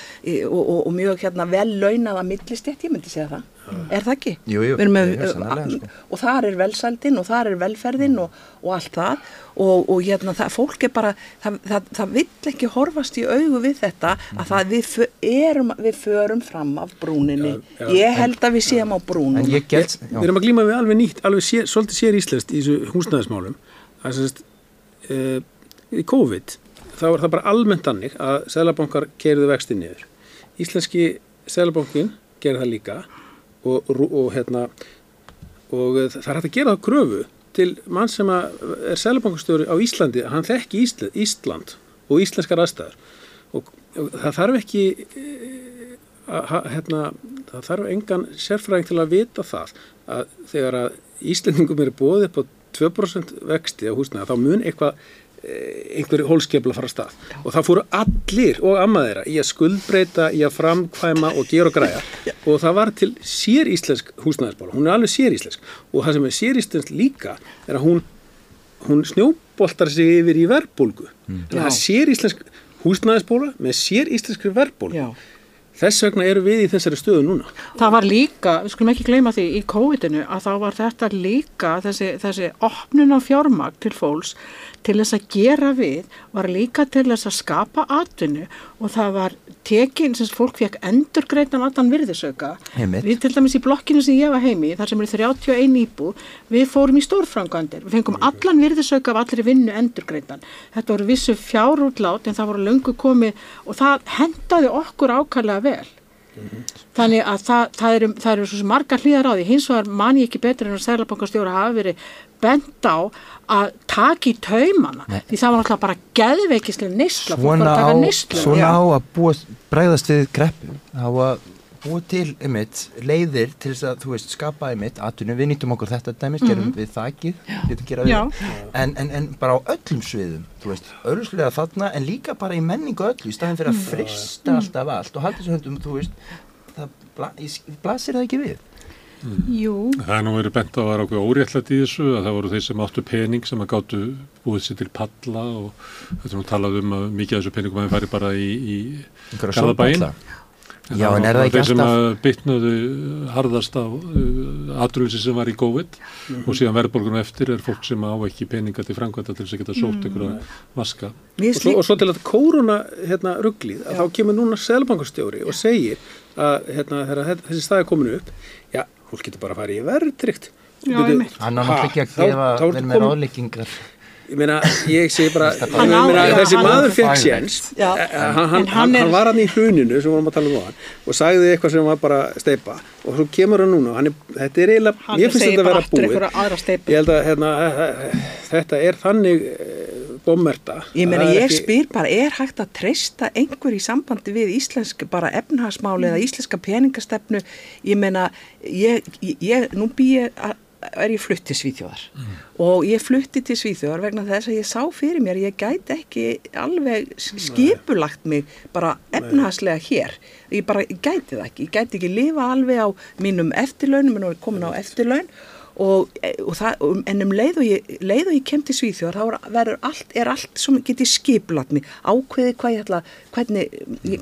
B: og, og, og mjög hérna vel launað að millistjætt, ég myndi segja það. Er það ekki?
C: Jú, jú,
B: Við erum með,
C: jú, sko.
B: og þar er velsældin og þar er velferðin og, og allt það og, og hérna það, fólk er bara það, það, það vill ekki horfast í augu við þetta
C: Mhm.
B: að það við, erum, við förum fram af brúninni
E: Já, já.
B: ég held að við séum á
C: ég get,
E: Við erum að glíma við alveg nýtt, alveg sér, svolítið sér íslenskt í þessu húsnæðismálum. Það er sérst, uh, í COVID, þá er það bara almennt annir að Sælabankar keiriðu vexti niður. Íslenski Sælabankin gerir það líka og, og, hérna, og uh, það er hægt að gera það kröfu til mann sem að er Sælabankastjóri á Íslandi, að hann þekki Ísland, Ísland og íslenskar aðstæður. Og, og það þarf ekki að, ha- hérna, það þarf engan sérfræðing til að vita það að þegar að Íslendingum er bóðið upp á 2% vexti á húsnaða þá mun eitthvað eh, einhverju hólskefla fara að stað. Og það fóru allir og ammaðira í að skuldbreyta, í að framkvæma og gera og græja. Og það var til sér íslensk húsnæðisbóla, hún er alveg sér íslensk og það sem er sér íslensk líka er að hún, hún snjóboltar sig yfir í verbulgu en það er sér íslensk húsnæðisbóla með sér íslenskri verbulgu
B: Já.
E: Þess vegna eru við í þessari stöðu núna.
D: Það var líka, við skulum ekki gleyma því í COVID-inu að þá var þetta líka þessi, þessi opnun á fjármagn til fólks til þess að gera við var líka til þess að skapa atvinnu og það var tekin sem fólk fekk endur greitan allan virðisauka. Við til dæmis í blokkinu sem ég var heimi, þar sem er 31 íbú, við fórum í stórfrangandir. Við fengum allan virðisauka af allri vinnu endur greitan. Þetta voru vissu fjárútlát en það voru löngu komið og það hendaði okkur ákvæmlega vel. Þannig að það, það, eru, eru margar hlýðar á því, hins vegar man ég ekki betur en að Sælabankastjóra hafi verið bent á að taka í taumana,
C: Nei.
D: því það var alltaf bara geðveikislega var
C: svona svona á að búa, bregðast við greppu á að búa til einmitt, leiðir til þess að þú veist skapa einmitt atvinnu, við nýttum okkur þetta dæmis gerum við þakið, getum gera
D: Já.
C: við en, en, en bara á öllum sviðum þú veist, öruslega þarna en líka bara í menningu öllu, í staðin fyrir að frista alltaf allt og halda þessu höndum þú veist, það bla, blasir það ekki við
D: Jú,
A: Það er nú verið bent á að vera okkur óréttlætt í þessu að það voru þeir sem áttu pening sem að gáttu búið sér til palla og þetta er nú talað um að mikið af þessu peningum að fari bara í, í
C: einhverja
A: Garðabæinn.
C: sólpalla. Já, en er það ekki
A: þeir sem
C: alltaf-
A: að bytnuðu harðast á uh, atrúlisi sem var í COVID og síðan verðbólgunum eftir er fólk sem á ekki peninga til framkvæmda til þess að geta sótt einhverja vaska.
B: Mér
E: Og svo, og svo til að kóruna hérna, rugglið, að þá kemur núna selbankastjóri og segir að hérna, þessi staði komin upp, fólk getur bara að fara í verðtrykt.
C: Hann á náttúrulega ekki að gefa vel með ráðleikingar
E: Ég meina, ég segi bara,
D: Hann
E: ég meina,
D: já,
E: þessi maður fekk séns, eh, eh, hann,
D: En
E: hann,
D: hann
E: var hann í hruninu sem við varum að tala um á hann og sagði eitthvað sem var bara steipa og svo kemur hann núna og hann er, þetta er eiginlega, ég finnst þetta að vera búið. Ég held að hérna, eh, eh, þetta er þannig eh, bommerta.
B: Ég meina, ég
E: ekki-
B: spyr bara, er hægt að treysta einhver í sambandi við íslensk bara efnahagsmáli eða íslenska peningastefnu? Ég meina, ég, ég, nú bý ég, að- er ég flutt til Svíþjóðar og ég flutti til Svíþjóðar vegna þess að ég sá fyrir mér, ég gæti ekki alveg skipulagt mig bara efnahagslega hér. Ég bara gæti það ekki, ég gæti ekki lifa alveg á mínum eftirlaunum, nú er komin á eftirlaun og, og það, um- en um leið og ég, leið og ég kem til Svíþjóðar þá er- allt, allt sem get ég skipulat mig, ákveði hvað ég ætla hvernig,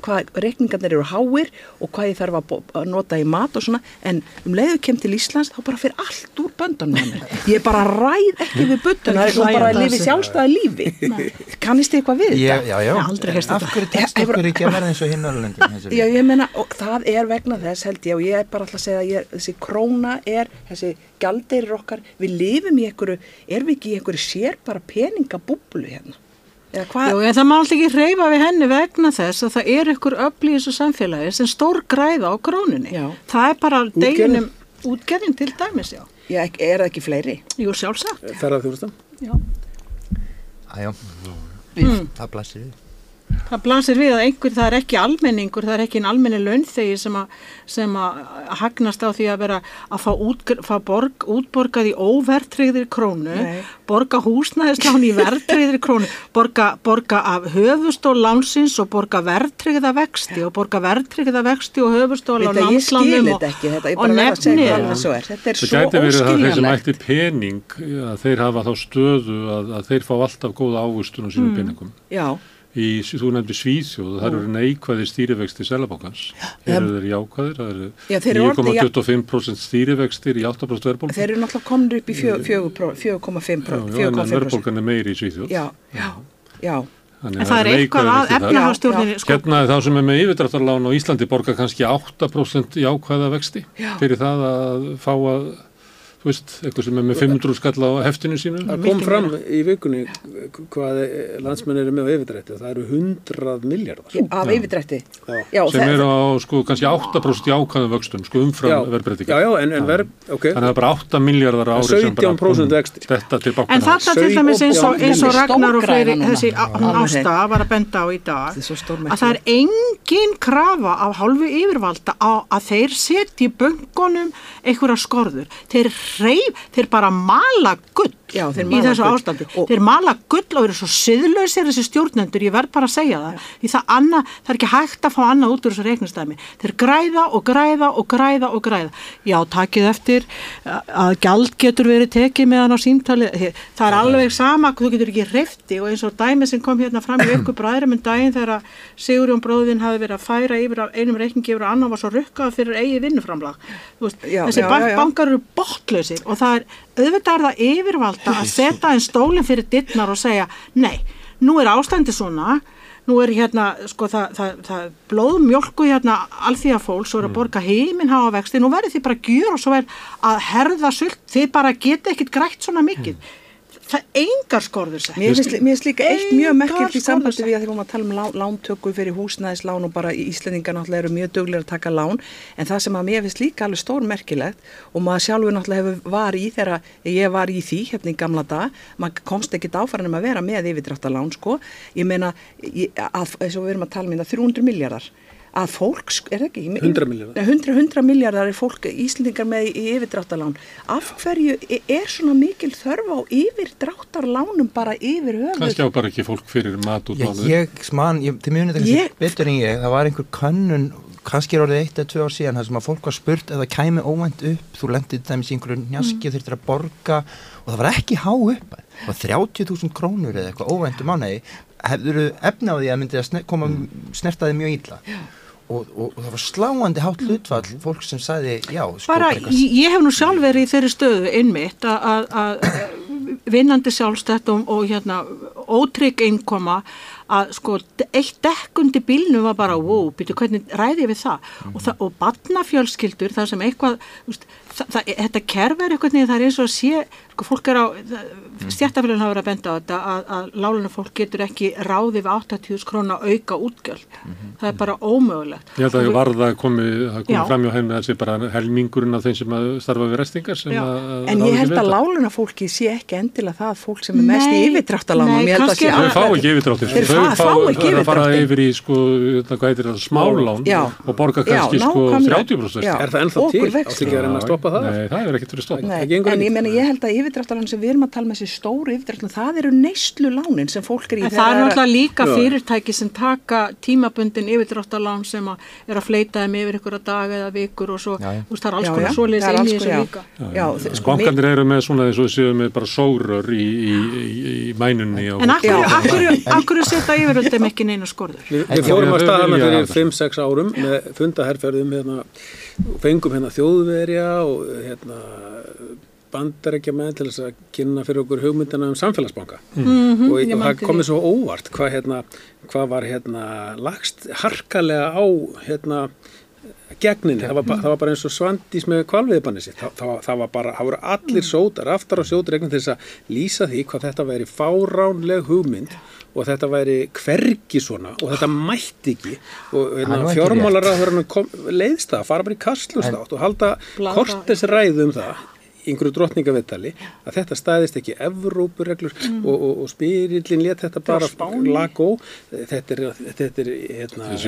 B: hvað reikningarnir eru háir og hvað ég þarf að, nota í mat og svona, en um leið og ég kem til Íslands þá bara fyrir allt úr mér. Ég bara ræð ekki við böndunum það er svo bara að lifi sjálfstæða lífi. Kannist þið eitthvað við
C: Ég,
B: þetta?
C: já, já,
D: aldrei heyrt
C: af hverju tekst okkur ekki að verða eins og hinn Norrlöndin
B: Já, ég meina, og það er vegna þess held ég og ég er bara alltaf að segja að ég, þessi króna er, þessi gjaldeirir okkar, við lifum í einhverju, erum við ekki í einhverju sér bara peningabúblu hérna?
D: Jú, en það má alltaf ekki hreyfa við henni vegna þess að það er ykkur öfl í þessu samfélagi sem stór græða á krónunni.
B: Já.
D: Það er bara
E: Útgerðin?
D: deginum, útgerðin til dæmis, já.
B: Já, er það ekki fleiri?
D: Jú, sjálfsagt.
E: ferðarþjónustan.
D: Já.
C: Æjá, mm. það blasir við
D: Það blasir við að einhver, það er ekki almenningur, það er ekki en almenni launþegi sem, að- sem að hagnast á því að vera að fá, út, fá borg, útborgað í óvertriðri krónu,
B: Nei.
D: borga húsnæðislán í vertriðri krónu, borga, borga af höfustól lánsins og borga vertriða vexti og borga vertriða vexti og höfustól á lánslánum og,
B: þetta ekki, þetta,
D: og nefni.
B: það alveg svo er. Þetta er
A: Það
B: svo
A: gæti verið að þeir sem
B: óskiljanlegt.
A: ætti pening, að þeir hafa þá stöðu að, að þeir fá alltaf góða ávustun á sínum peningum.
B: Já,
A: í, þú nefndi Svíþjóð, það eru neikvæði stýrivexti Selabankans. Eru þeir jákvæðir? Það
B: Já, þeir
A: eru
B: eru orðnir-
A: 9,25% stýrivextir í 8% verðbólku.
B: Þeir eru náttúrulega komin upp í fjö- fjögur pró- 4,5%.
A: Já, en
B: 4,5%.
A: verðbólkan er meiri í Svíþjóð.
B: Já, já, já.
A: Þannig
D: En það er eitthvað að efnahagstjórninni, sko,
A: Hérna er þá sem er með yfirdráttarlán á Íslandi borga kannski 8% jákvæða vexti fyrir það að fá að, þú veist, eitthvað sem er með 500 skall á heftinu sínu.
E: Það kom fram í vikunni hvað landsmenn eru með á yfirdrætti og það eru 100 miljardar.
B: Af yfirdrætti.
A: Sem eru á sko kannski 8% jákvæðum vöxtum, sko umfram
E: en, en ok,
A: Þannig að það er bara 8 miljardar ári sem bara
E: 17% vextir.
A: Þetta til
D: En
A: bankana.
D: þetta til dæmis eins og, eins og Ragnar og fleiri, þessi ásta var að benda á í dag,
B: er
D: að það er engin krafa af hálfu yfirvalda að þeir setji böngunum einhverja skorður. Þeir reyf, þeir bara mala gull
B: Já, þeir
D: í þessu
B: gull.
D: ástandi.
B: Og-
D: Þeir mala gull og eru svo siðlausir þessi stjórnendur, ég verð bara að segja það. Því það, anna, það er ekki hægt að fá annað út úr þessu reiknistæmi. Þeir græða og græða og græða og græða. Já, takið eftir að gjald getur verið tekið meðan á símtali. Það er alveg sama, þú getur ekki hrefti og eins og dæmi sem kom hérna fram í ykkur bræðrum en daginn þegar Sigurjón bróðin hafi verið að færa yfir af einum reikningi yfir að annan var svo rukkað fyrir eigi vinnuframlag. Þessi
B: já, já,
D: bankar eru botlausir og það er auðvitað er það yfirvalda að setja einn stólinn fyrir dittnar og segja nei, nú er ástandi svona nú er hérna, sko, það, það, það blóðmjólku hérna alþýða fólks og er að borga heiminn hafa vexti. Nú verður þið bara gjöra og svo er að herða sult, þið bara geta ekkit grætt svona mikið það engar skorður sett.
B: Mér finnst, líka eitt mjög
D: Engar
B: merkilegt í sambandi við að því að tala um lá, lántöku fyrir húsnæðislán og bara Íslendingar náttúrulega eru mjög duglega að taka lán en það sem að mér finnst líka alveg stór merkilegt og maður sjálfur náttúrulega hefur var í þegar ég var í því hérna í gamla dag maður komst ekkit áfæran um að vera með yfirdráttalán sko, ég meina að, eins og við erum að tala um þetta 300 miljardar að fólk, er ekki?
E: 100 milljarðar.
B: 100, 100 miljardar er fólk, Íslendingar með í yfirdráttarlán. Af hverju e- er svona mikil þörf á yfirdráttarlánum bara yfir höfuð?
A: Kannski á bara ekki fólk fyrir mat út
C: Já,
A: mánuði.
C: ég, man, ég, til mjög nýtt
B: Ég-
C: betur en ég, það var einhver könnun kannski er orðið eitt eða tvö ár síðan þar sem að fólk var spurt ef það kæmi óvænt upp þú lendið dæmis í einhverju njaski mm. þurftir að borga og það var ekki há upp það var 30.000 krónur eða eitthvað óvænt um mánuði hefur efna á því að myndi að sne koma snertaði mjög illa og, og, og það var sláandi hátt hlutfall fólk sem sagði já
D: bara, ég, hef nú sjálf verið í þeirri stöðu innmitt að- að vinnandi sjálfstætt og, og hérna ótrygg einkoma að sko eitt dekkundi bílnum var bara wow, býtu hvernig ræði ég við það? Og, það, og batnafjölskyldur það sem eitthvað úst, það, það, þetta kerfi er eitthvað það er eins og að sé fólk er á stjættafélagin hafa verið að benda á þetta að, að láluna fólk getur ekki ráði við 80.000 króna auka útgjöld það er bara ómögulegt
A: Ég held að það varða að komi, komi
D: Já.
A: fram hjá henni að það sé bara helmingurinn af þeim sem að starfa við restingar sem
D: Já.
A: að
B: En ég held að láluna fólki sé ekki endilega það fólk sem er mest í
D: Nei,
B: yfirdráttalánum.
D: er
A: Þau
D: það-
A: fá ekki yfirdráttir,
B: Þeir
A: sko.
B: fá- ekki
A: er að fara yfir í, sko, hvað heitir það, smálán
B: Já.
A: og borga
B: Já,
A: kannski, sko,
B: nákvæmlega.
A: 30%
B: Já.
E: Er það ennþá til? Að að
A: er
B: að yfirdráttalán sem við erum að tala með þessi stóru yfirdráttalán, það eru neyslu lánin sem fólk er í.
D: En það er
B: að-
D: náttúrulega líka fyrirtæki sem taka tímabundin yfirdráttalán sem að er að fleita þeim yfir ykkur daga eða vikur og svo,
C: Já, já.
D: þú veist, það er alls konar svoleiðis
B: er
D: inn í þessu líka.
B: Já, já, þe- sko,
A: Bankandir eru með svona eins og séu með bara sórör í, í, í, í mænunni
D: En akkur, akkur setja yfirvöldum ekki neina skorður?
E: Við, fórum að staða
A: vilja
E: fyrir
A: það.
E: 5-6 árum með fundaherferðum hérna, fengum hérna þjóðverja og hérna bandarækja með til þess að kynna fyrir okkur hugmyndina um samfélagsbanka.
D: Mhm,
E: og,
D: ég
E: og
D: man
E: það komið svo óvart hvað, hérna, hvað var hérna lagst harkalega á hérna gegninni, það var, ba- það var bara eins og svandís með kvalviðbanni sitt, það, það, var- það var bara, það voru allir sótar, aftar og sótar til þess að lýsa því hvað þetta væri fáránleg hugmynd og þetta væri hvergi svona og þetta mætti ekki. Og hérna, fjármálaráður leiðst það, fara bara í kastlústátt og halda
D: Blaðra-
E: kortes ræðu um það í einhverju drottningavittali að þetta stæðist ekki Evrópureglur og, og, og spyrillin let þetta bara lagó. Þetta er, þetta er, hérna,
A: Í
E: er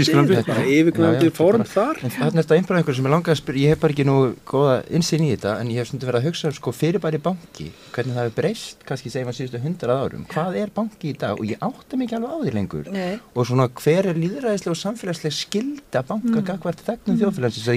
E: Þískalandi þetta er yfirgnandi form
C: bara-
E: þar.
C: En þannig er þetta einhver einhver sem er langað að spyrja, ég hef bara ekki nú góða insinn í þetta, en ég hef stundu verið að hugsa um sko fyrirbæri banki, hvernig það hefur breyst, kannski segjum að síðustu hundrað árum, hvað er banki í dag? Og ég átta mig ekki alveg á því lengur.
B: Nei.
C: og svona hver er líðræðislega og samfélagslega skilda banka mm. gagvart þegnum mm. þjóðfélagsins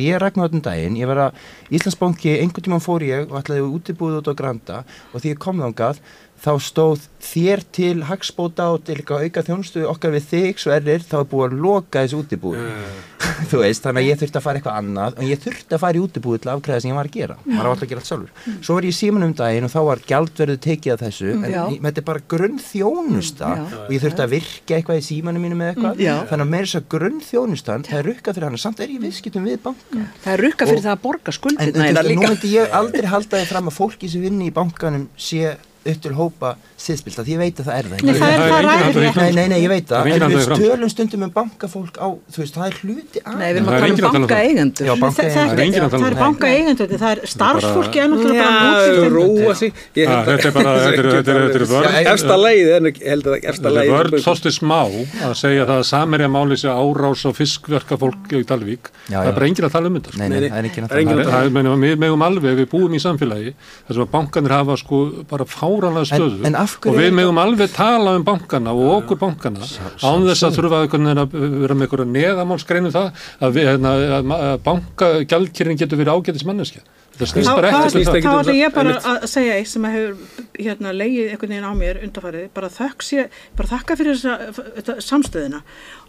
C: einhvern tímann fór ég og ætlaði útibúið út á Granda og því ég kom þangað þá stóð þér til hagspóta og til eitthvað auka þjónustu okkar við þig svo errir þá er búið að loka þessu útibúi. Þú veist, þannig að ég þurfti að fara eitthvað annað en ég þurfti að fara í útibúi til að afgræða sem ég var að gera. Maður var alltaf að gera allt sjálfur. Svo var ég í síman um daginn og þá var gjaldverðu tekið að þessu en
B: Já.
C: ég, þetta er bara grunn þjónusta
B: Já.
C: og ég þurfti að virka eitthvað í símanum mínum eða eitthvað.
B: Já.
C: þannig að með þess að grunn þjónustan það er rukkað fyrir hann samt er ég í viðskiptum við banka.
B: Það er rukka fyrir
C: Og-
B: það að borga
C: En, en, en upp til hópa siðspilta, því ég veit að það er það
D: Nei,
C: ekki.
D: það er
A: Það er
D: það
A: engin
D: ég.
C: Nei, nei, nei, ég veit
A: Það er engin
C: en við
A: fram.
C: tölum stundum um bankafólk á, þú veist, það er hluti að
B: Nei, við erum að
A: er
B: tala um
A: um það.
B: bankaeigendur.
C: Já, banka-
D: Þetta-
A: Það er enginn að tala um
D: það er banka eigendur, það er er bara
E: Já,
D: lútið
E: róa sig Ég
A: Ah,
E: held að-
A: þetta er bara- þetta er- þetta er- þetta er vörn.
E: Já, Efsta en ég held að efsta
A: Það er
E: lagið
A: vörð þósti smá að segja það að samerja máli sé árás á fiskverka fólk í Dalvík. Það er bara enginn að tala um þetta.
C: er
E: er
A: er, er, við megum alveg, við búum í samfélagi fáranlega stöðu
C: en hverju
A: og við megum alveg tala um bankana og okkur bankana án þess að þurfa að vera með einhverja neðamálsgreinu það að, við, hérna, að, bankagjaldkýrin getur verið ágætis manneskja. Þetta snýst
D: Þá
A: bara
D: þá-
A: ekkert um það.
D: þá
E: um
D: ætla
E: það.
D: ég bara
E: Einmitt.
D: að segja eitt sem að hefur hérna, leið einhvern veginn á mér undarfarið, bara, þökk sé, bara þakka fyrir þessa, þetta samstöðina.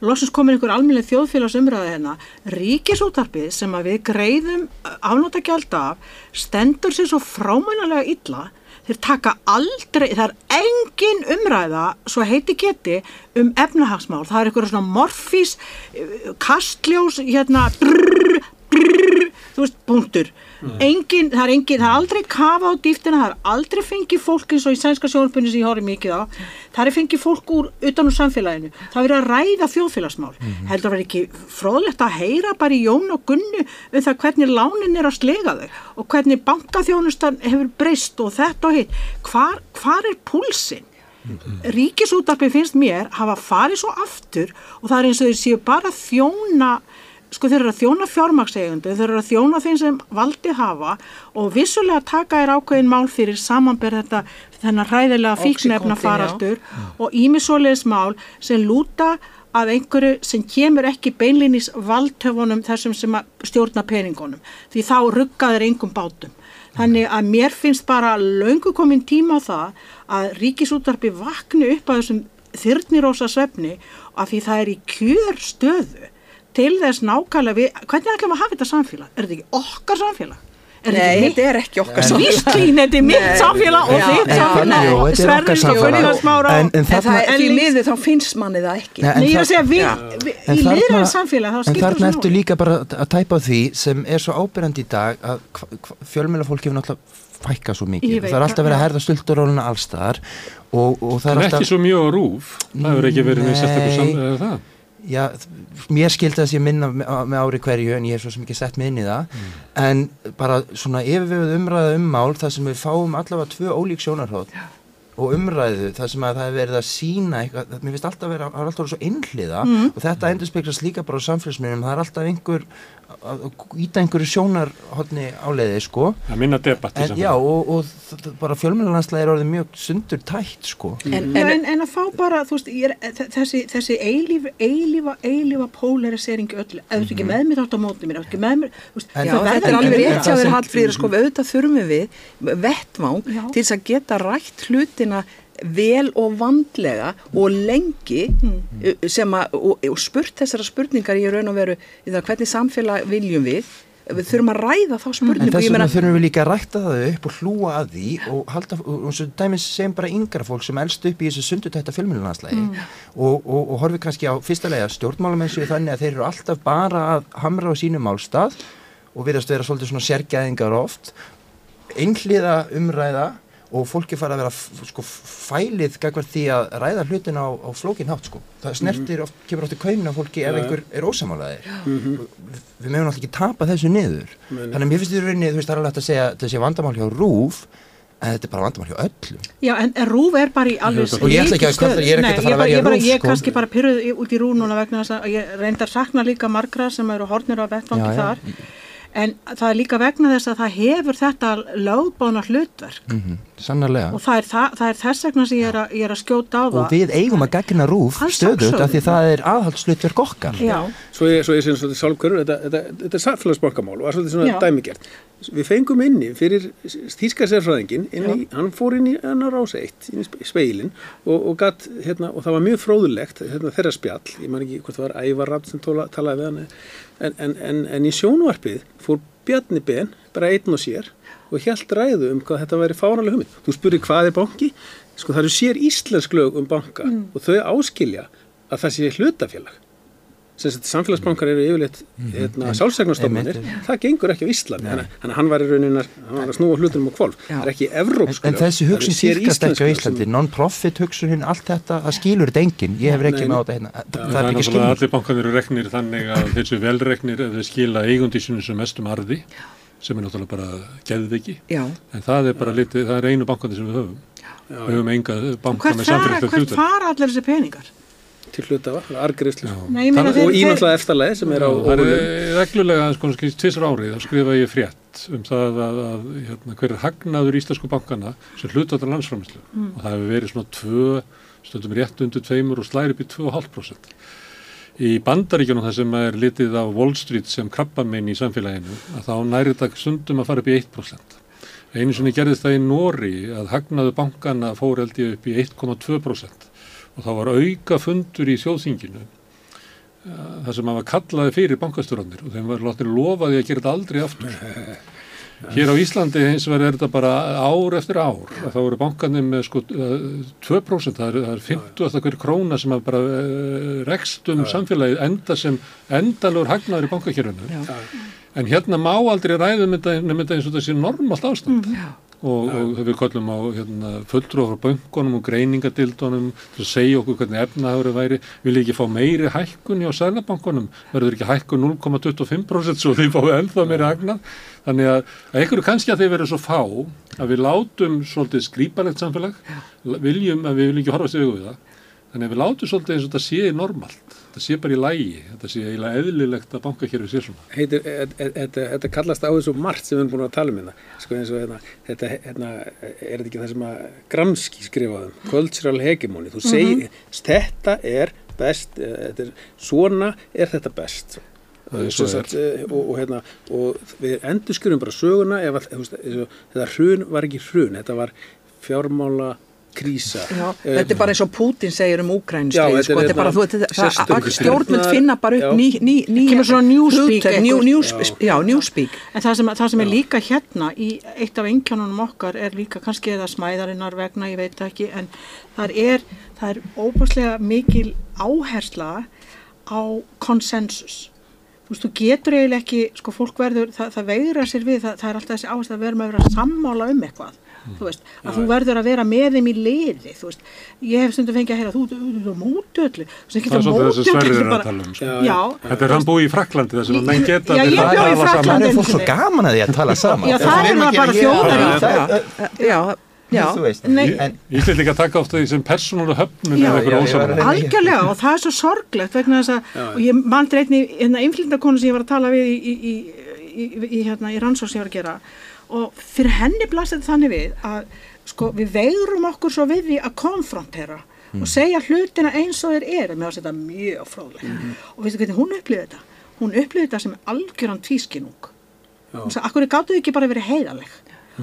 D: Loksins komin einhver almennið þjóðfélagsumræða hérna. Ríkisútarpið sem að við greiðum afnóta gjald af stendur sér svo frámænalega illa þeir taka aldrei, það er engin umræða, svo heiti geti um efnahagsmál, það er einhverja svona morfís, eh, kastljós hérna, brrr, brrr, þú veist, punktur. Engin, það er engin, það er aldrei kafa á dýftina, það er aldrei fengið fólk eins og í sænska sjónspunni sem ég horfði mikið á. Það er fengið fólk úr utan úr samfélaginu. Það er verið að ræða þjóðfélagsmál. Heldur að vera ekki fróðlegt að heyra bara í Jón og Gunnu um það hvernig lánin er að slega þau og hvernig bankaþjónustan hefur breyst og þetta og hitt. Hvar, hvar er púlsinn? Ríkisútarpi finnst mér hafa farið svo aftur og það er eins og þeir séu bara þjóna sko þeir eru að þjóna fjármakseigundu, þeir eru að þjóna þeim sem valdi hafa og vissulega taka er ákveðin mál fyrir samanber þetta þennan hræðilega fíknefna farastur og ímisóleis mál sem lúta af einhverju sem kemur ekki beinlinis valdtöfunum þessum sem að stjórna peningunum. Því þá ruggaður engum bátum. Þannig að mér finnst bara löngu komin tíma á það að ríkisútarpi vakni upp að þessum þyrnirósa svefni af því það er í kjör stöðu til þess nákvæmlega við, hvernig ætlum við að hafa þetta samfélag? Er þetta ekki okkar samfélag? Er
B: Nei,
D: þetta
B: er ekki okkar
D: Svísklín, þetta er mitt samfélag og þitt
B: en-
D: samfélag og
C: þetta er okkar
D: Sverris og
C: samfélag.
D: Gunnar Smára
C: En- en
B: En það
C: þarna-
B: er
D: Ellís-
B: miður þá finnst manni það ekki.
C: Nei, en
D: ég er að
C: það-
D: segja, við, við
C: En
D: í
C: þarna-
D: liðræðin samfélag, þá
C: En
D: skiptir
C: þarna
D: það
C: ertu líka bara að tæpa því sem er svo ábyrjandi í dag að fjölmjöla fólk hefur náttúrulega fækkað svo mikið.
D: veit
C: Það er alltaf
D: það,
C: verið að herða stulturóluna allstaðar og, og það
A: Það
C: er
A: er
C: alltaf...
A: ekki svo mjög á rúf, það hefur ekki verið með sérstakur
C: Nei.
A: sam- eða það.
C: Já, mér skildi að sé minna með, ári hverju en ég hef svo sem ekki sett mig inn í það. En bara svona yfirvefið umræða um mál þar sem við fáum allavega tvö ólík sjónarhótt og umræðu þar sem að það er verið að sína eitthvað, það- mér finnst alltaf vera, það er alltaf verið svo einhliða og þetta endur speklast líka bara á samfélagsmiðnum, það er alltaf einhver að að íta einhverju sjónarhóttni áleiði sko.
A: Það minna debatt
C: en, já og, og bara fjölmjölanslega er orðið mjög sundur tætt sko.
B: En,
D: En,
B: en,
D: en, að fá bara, veist, er, þessi, þessi eilíf, eilífa, eilífa polariseringi öllu, ef þú ert ekki með mér átt á móti mér, ekki með mér, þú veist,
B: Já,
D: það
B: þetta
D: verður
B: er alveg rétt þér
C: sem-
B: Hallfríður, sko, auðvitað þurfum við vettvang
D: Já.
B: til þess að geta rætt hlutina vel og vandlega og lengi uh, sem að, og, og spurt þessara spurningar í raun og veru í það hvernig samfélag viljum við við þurfum að ræða þá
C: En
B: spurningu
C: þess
B: ég
C: vegna þurfum við líka að rækta það upp og hlúa að því og halda, og svo dæmis segjum bara yngra fólk sem elst upp í þessu sundutætta fjölmjölunanslægi og, og, og horfi kannski á fyrsta lega stjórnmálamenn séu þannig að þeir eru alltaf bara að hamra á sínum málstað og virðast vera svolítið svona sérgæðingar oft. Einhliða umræða og fólki fara að vera sko, fælið gagvar því að ræða hlutin á, á flókin hátt sko. það snertir oft, kemur oft í kaunin á fólki ef
E: Já.
C: einhver er ósamálaðir við, við meðum alltaf ekki tapa þessu niður
E: nei.
C: þannig að mér finnst því rauninni, þú veist, það er alveg hægt að segja þetta sé vandamál hjá RÚF en þetta er bara vandamál hjá öllum
D: Já, en, en Rúf er bara í alveg
C: Og ég ætla ekki að kalla- ég er ekkert að fara að verja
D: ég bara-
C: RÚV,
D: Ég er
C: sko.
D: kannski bara pyrruð í- út í Rúf núna vegna þess að ég reyndar sakna líka margra sem eru hornir á vettvangi
C: Já, já.
D: þar en það er líka vegna þess að það hefur þetta lögbána hlutverk
C: Mhm. Sannarlega.
D: Og það er, það, það er þess vegna sem ég er, að, ég er að skjóta á það.
C: og við eigum að gaggina rúf stöðut af því það er aðhaldslutverk okkar.
D: Já,
E: Svo ég, svo ég sé svolítið sálkörur, þetta, þetta, þetta er samfélagsbankamál og var svolítið svona
D: Já.
E: dæmigert. Við fengum inni fyrir þýskarsérfræðingin, hann fór inn í hann á rása eitt, inn í spe- speilin og, og, gat, hérna, og það var mjög fróðulegt hérna, þeirra spjall, ég man ekki hvort það var Ævarrapp sem tóla, talaði við hann, en, en, en, en í sjónvarpið fór Bjarni Ben, bara einn og sér og hjælt ræðu um hvað þetta væri fáranlega hugmynd. Þú spurði hvað er banki? Sko það eru sér íslensk lög um banka og þau áskilja að það sé hlutafélag. Sagt samfélagsbankar eru yfirleitt hérna, sjálfsegnarstofnanir,
C: Einmitt.
E: það gengur ekki á Íslandi, þannig að hann var í raunin að, hann var að snúa hlutunum á kvolf,
B: Já.
E: það er ekki
C: en,
E: evrópsk
C: en þessi hugsun týrkast ekki á Íslandi. non-profit hugsunin, allt þetta það skilur þetta enginn, ég hef
E: nei.
C: með á þetta hérna. það,
A: er
C: ekki skilur.
A: allir bankanir eru reknir þannig að þeir séu velreknir sem er náttúrulega bara geðviki
B: Já,
A: en það er bara litið, það er einu bankandi sem við höfum. Við höfum enga banka
D: hvert
A: með
D: fara,
A: samfélagslegt
D: hvert fara allir þessi peningar?
E: til hlutafa, argreifslu
A: Já.
D: Nei, ég meina
A: Það-
D: þeir-
E: og í
D: þeir-
E: náttúrulega eftirlega sem er á
A: það er reglulega sko, tvisar árið, þá skrifa ég frétt um það að, að hérna, hver er hagnaður íslensku bankana sem hlutátt landsframislu og það hefur verið svona tvö, stundum rétt undir tveimur og slæri upp í 2,5%. Í bandaríkjunum þar sem er litið á Wall Street sem krabbamein í samfélaginu, að þá næri þetta stundum að fara upp í 1%. Einu sinni gerðist það í Nóri að hagnaðu bankana fór held ég upp í 1,2% og þá var auka fundur í þjóðþinginu það sem hafa kallaði fyrir bankastjórandir og þeim var látið lofaði að gera þetta aldrei aftur. Hér á Íslandi eins og verður er þetta bara ár eftir ár. Þá eru bankanir með sko eh, 2%, það er, það er 50 eftir hverju króna sem að bara uh, rekst um samfélagið enda sem endalur hagnaður í bankakjörunu.
B: já,
A: En hérna má aldrei ræðum þetta eins og þetta sé normalt ástand.
B: já.
A: Og, og við kollum á hérna, fulltrúa frá bönkunum og greiningadildunum til að segja okkur hvernig efnaður væri. Vil ekki fá meiri hækkun hjá sælabankunum verður ekki hækkun 0,25% svo við fáum ennþá meiri hagnað. Þannig að, að einhverju kannski að þeir verður svo fá að við látum svolítið skrýpalegt samfélag. Viljum að við viljum ekki horfast í augu við það. Þannig að við látum svolítið eins og þetta sé normalt þetta sé bara í lægi, þetta sé eiginlega eðlilegt að banka hér við sér svona.
E: Heitir, e- e- e- þetta þetta kallast á þessu margt sem við erum búin að tala um hérna. Sko eins og hérna, þetta hérna, er þetta ekki það sem að Gramsci skrifaðum cultural hegemony, þú segir þetta er best, þetta er, svona er þetta best. Sagt, og, og, hérna, og við endur skjörum bara söguna ef eins og þetta hrun var ekki hrun, þetta var fjármála krísa
B: Já,
E: Eh,
B: þetta er bara eins og Putin segir um
E: þetta
B: sko, þetta er bara,
E: hérna
B: þú,
E: sérstök
B: all
E: stjórnar-
B: finna bara
E: Já.
B: upp ný, ný, ný,
D: Kemur svona newspeak
B: newspeak.
D: En það sem, það sem er líka hérna í eitt af einkjánunum okkar er líka kannski eða smæðarinnar vegna, ég veit ekki, en það er, það er óbúslega mikil áhersla á konsensus. Þú veist, þú getur eiginlega ekki, sko, fólk verður, það, það veigra sér við, það, það er alltaf þessi áhersla að með að vera sammála um eitthvað. Þú veist, að þú verður að vera með þeim í liði, þú veist, ég hef stundum fengið að heyra, þú þú er mótöllu, þú
A: Það er svolítið þessi sverrir er að tala um sko.
E: Já,
D: Já,
A: Þetta er hann búið í Fraklandi þess að menn geta
D: Já, ég
A: þeir
D: bjó í
A: tala saman.
D: Frakklandi.
C: Það er fólk svo gaman að því að tala saman?
D: Já, það er
C: að
D: bara þjóðar í
C: Já,
B: Já, já,
A: líka taka ofta því sem persónulega höfnun
D: Já,
A: eða
C: já,
A: eitthvað
C: reyna-
D: Algjörlega og það er svo sorglegt vegna þess að og ég mann dreitni hérna innflyndakonu sem ég var að tala við í, í, í, í, í, hérna, í rannsók sem ég var að gera og fyrir henni blasir þannig við að sko við veirum okkur svo við því að konfrontera og segja hlutina eins og þeir eru. Mér var þetta mjög fróðlegt. Og veistu hvernig hún upplifði þetta? Hún upplifði þetta sem algjöran tvískinung hún sagði, akkur gáttu þið ekki bara verið heiðaleg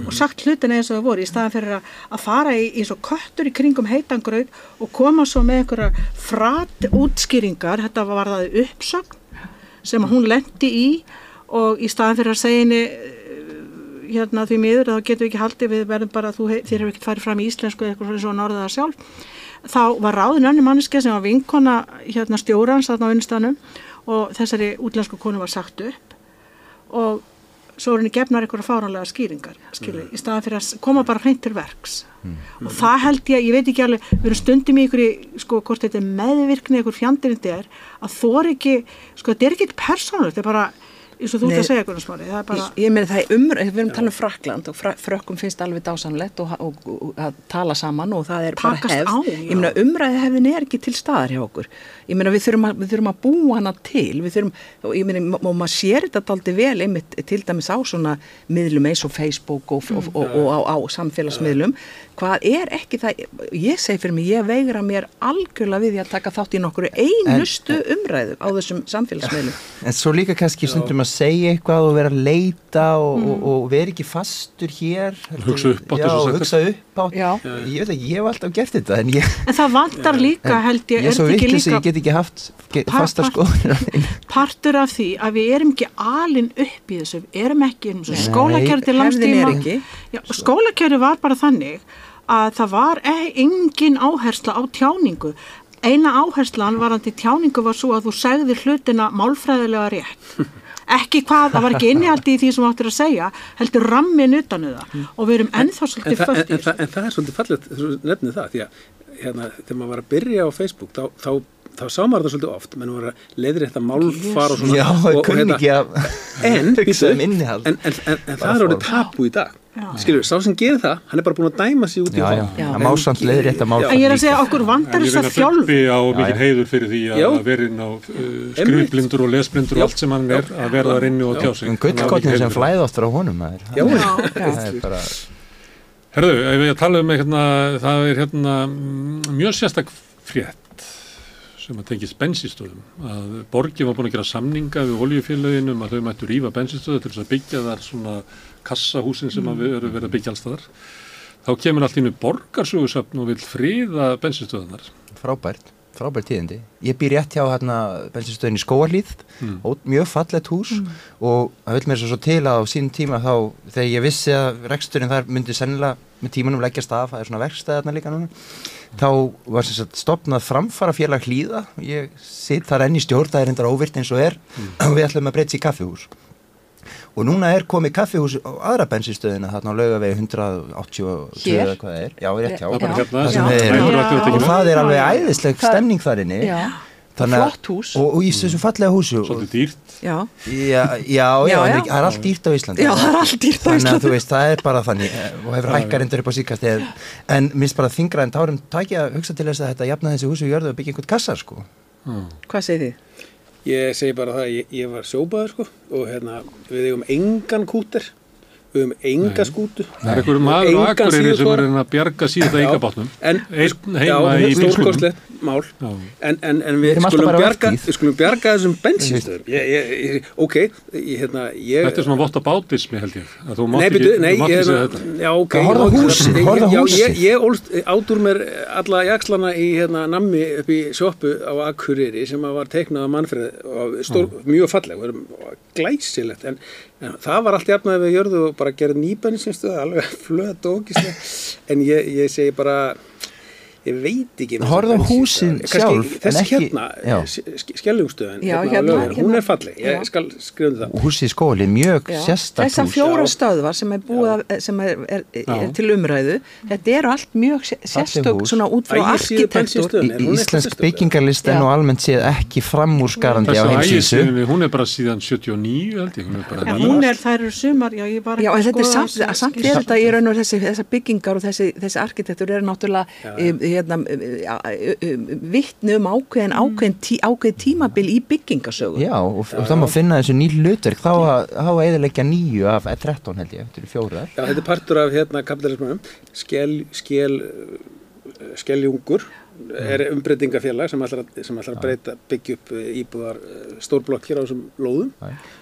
D: og sagt hlutina eins og það voru í staðan fyrir að, að fara í, í svo köttur í kringum heitangraut og koma svo með einhverja frat útskýringar þetta var það uppsögn sem hún lendi í og í staðan fyrir að segja henni hérna því miður þá getum við ekki haldið við verðum bara þú þér hefur ekkert farið fram í íslensku eða eitthvað svo norðað það sjálf. Þá var ráðin önni manneske sem var vinkona hérna stjórans þarna á unnistanum og þessari útlensku konu var sagt upp og svo er henni gefnar einhverja fáránlega skýringar skilur, í staðan fyrir að koma bara hreint til verks. Og það held ég, ég veit ekki alveg við erum stundum í einhverju, sko, hvort þetta er meðvirkni einhver fjandir þetta er, að þór ekki sko, þetta er ekki persónulegt, þetta er bara eins og þú ert að segja Gunnar Smári, bara,
B: Ég, ég meina það er umræð, við erum að tala um Frakland og frökkum finnst alveg dásanlegt og, og, og, að tala saman og það er
D: Takast
B: bara hefð.
D: á,
B: ég meina umræði hefðin er ekki til staðar hjá okkur. Ég meina við þurfum að, við þurfum að búa hana til, við þurfum, og ég meina og maður sér þetta daldi vel einmitt til dæmis á svona miðlum eins og Facebook og, og, og, og á, á samfélagsmiðlum, hvað er ekki það, ég segi fyrir mig, ég veigra mér algjörlega við því að taka þátt í nokkru einustu umræðu á þessum samfélagsmiðlum.
C: En svo líka kannski stundum að segja eitthvað og vera að leita og, og, og vera ekki fastur hér.
A: Hugsa
C: Já,
A: eins og sagt
C: hugsa upp átt.
B: Já.
C: Ég veit ekki, ég hef alltaf gert þetta en ég,
D: en það vantar líka held ég,
C: ég er
D: er
C: svo
D: þetta ekki
C: vittlis að
D: líka
C: ég get ekki haft ge-
D: Pa-
C: fasta einu.
D: partur af því að við erum ekki alin upp í þessu, erum ekki eins og skólakerri til
B: Hefðin er
D: landstíma
B: ekki.
D: Já, skólakerri var bara þannig að það var e- engin áhersla á tjáningu. Eina áherslan varandi tjáningu var svo að þú segðir hlutina málfræðilega rétt. Ekki hvað, það var ekki innihaldi í því sem þú áttir að segja heldur rammin utan um það. Og við erum ennþá
E: en,
D: svolítið
E: en, en, það, en það er svolítið fallegt þú nefnið það því að hérna, þegar maður var að byrja á Facebook þá, þá, þá sá maður það svolítið oft menn voru að leiðir þetta málfar og svona
C: Já,
E: og, og
C: kunni
E: hérna-
C: ekki að
E: en,
C: um innihald.
E: en, en, en, en það er orðið tapu í dag skilur, sá sem gerir það, hann er bara búin að dæma sig út í
C: Já,
E: það.
C: Já,
B: Já.
C: það má samt leiðrétta mál
D: en ég er að segja okkur vandar þess að þjálf
A: Bubbi á
C: Já,
A: mikið
C: já.
A: heiður fyrir því að að vera inn á uh, skrifblindur og lesblindur og allt sem hann er að vera þar inni og tjá sig.
C: Um
A: Hann á heiður
C: sem flæði oftar á honum Það-
E: já.
C: það er bara
A: Herðu, ef ég tala um hérna, það er hérna mm, mjög sérstak frétt sem að tengist bensinstöðum að borgin var búin að gera samninga við oljufélögin kassahúsin sem að við eru verið að byggja alls staðar. Þá kemur allt innu borgarsögusöfn og vil friða bensinstöðunar.
C: frábært, frábært tíðindi. Ég býr rétt hjá hérna bensinstöðin í Skóarlíð,
A: Mm.
C: mm. mjög fallett hús og það vil mér svo, svo til að á sín tíma þá, þegar ég vissi að reksturinn þar myndi sennilega með tímanum leggjast af, það er svona verkstæðarna líka núna, þá var sem sagt stopnað framfara félag hlýða, ég sitt þar enn í stjórn, það er endar óvirt eins og er og við ætlum að breyta í kaffihús. Og núna er komið kaffihús á aðra bensinstöðina þarna á laugavegi 182
B: Hér?
C: eða hvað er. Já, rétt hjá.
A: Það er bara
B: Já.
A: hérna
B: Já.
C: er- og það er alveg æðisleg stemning þar inni
B: Já,
C: Þannig að-
B: flott hús.
C: og, og í þessu fallega húsu og,
A: Svolítið dýrt.
B: Já,
C: já, já, já,
B: Já,
C: en það er allt dýrt á Íslandi
B: Já, það er allt dýrt á
C: þannig að
B: Íslandi.
C: þú veist, það er bara þannig eh, og hefur hækkar endur upp á síkast en, en minnst bara þingra en tárum tækja að hugsa til þess að þetta jafna þessi húsu í jörðu og byggja einhvern kassa sko
B: hvað segir þið?
E: Ég segi bara það, ég, ég var sjópaður sko og hérna, við eigum engan kúter, við eigum enga skútu.
A: Það er einhverjum maður á
E: engan
A: Akureyri sem er að bjarga síðan eigabátnum.
E: En,
A: Einn heima
E: já,
A: í Já.
E: en, en, en
C: Við
E: skulum bjarga, við skulum bjarga þessum bensinstöðum. Ég, ég, ég, ok, ég, hérna, ég...
A: Þetta er svona votta bátismi held ég. Að þú mátt
E: Nei,
A: ekki, segja þetta.
E: já, ok.
C: Horfðu á
E: ok,
C: húsið,
E: ég-. Ég, ég ólst át úr mér alla jakslana í hérna nammi upp í sjoppu á Akureyri sem var teiknað af mannfrið og stór, mjög falleg og og glæsilegt en, en það var allt jafnaði við jörðu og bara gerði nýbensinstöð alveg flöt og ógislega en ég, ég segi bara ég veit ekki með
C: Horfðu á
E: þessa
C: húsin sjálf, en
E: þessi
C: ekki-
E: hérna,
C: já.
E: skellungstöðin
B: Já,
E: hérna,
B: hérna,
E: Laugaveginum, hún
B: hérna.
E: er falleg, ég
B: Já.
E: skal skrifa um það
C: og húsið í skóli, mjög sérstakt
B: Þessar fjóra stöðvar sem er búið að, sem er, er, er til umræðu, þetta eru allt mjög sé- sérstök svona út frá arkitektur.
E: Er
C: Íslensk
E: sérstök?
C: byggingarlist er
B: Já.
C: nú almennt séð ekki framúrskarandi á
A: ægisíðunni, hún er bara síðan 79 held ég. Hún er
D: er, þær eru sumar, já, ég var
B: Já,
D: ekki
B: en þetta er samt, samt er þetta í raun og þessi, þessar byggingar og þessi, þessi arkitektur eru náttúrulega um, hérna, um, vittni um ákveðin, ákveðin, tí, ákveðin tímabil í byggingasögu.
C: Já, og, og það má finna þessu ný hlutverk. Þá að eðilegja nýju af eh, 13 held ég, þetta eru fjórar.
E: Já, þetta er partur af hérna kapitalismannum skel, skel skeljungur er umbreytingafélag sem ætlar að, sem ætlar að breyta byggja upp eh, íbúðar eh, stórblokk hér á þessum lóðum.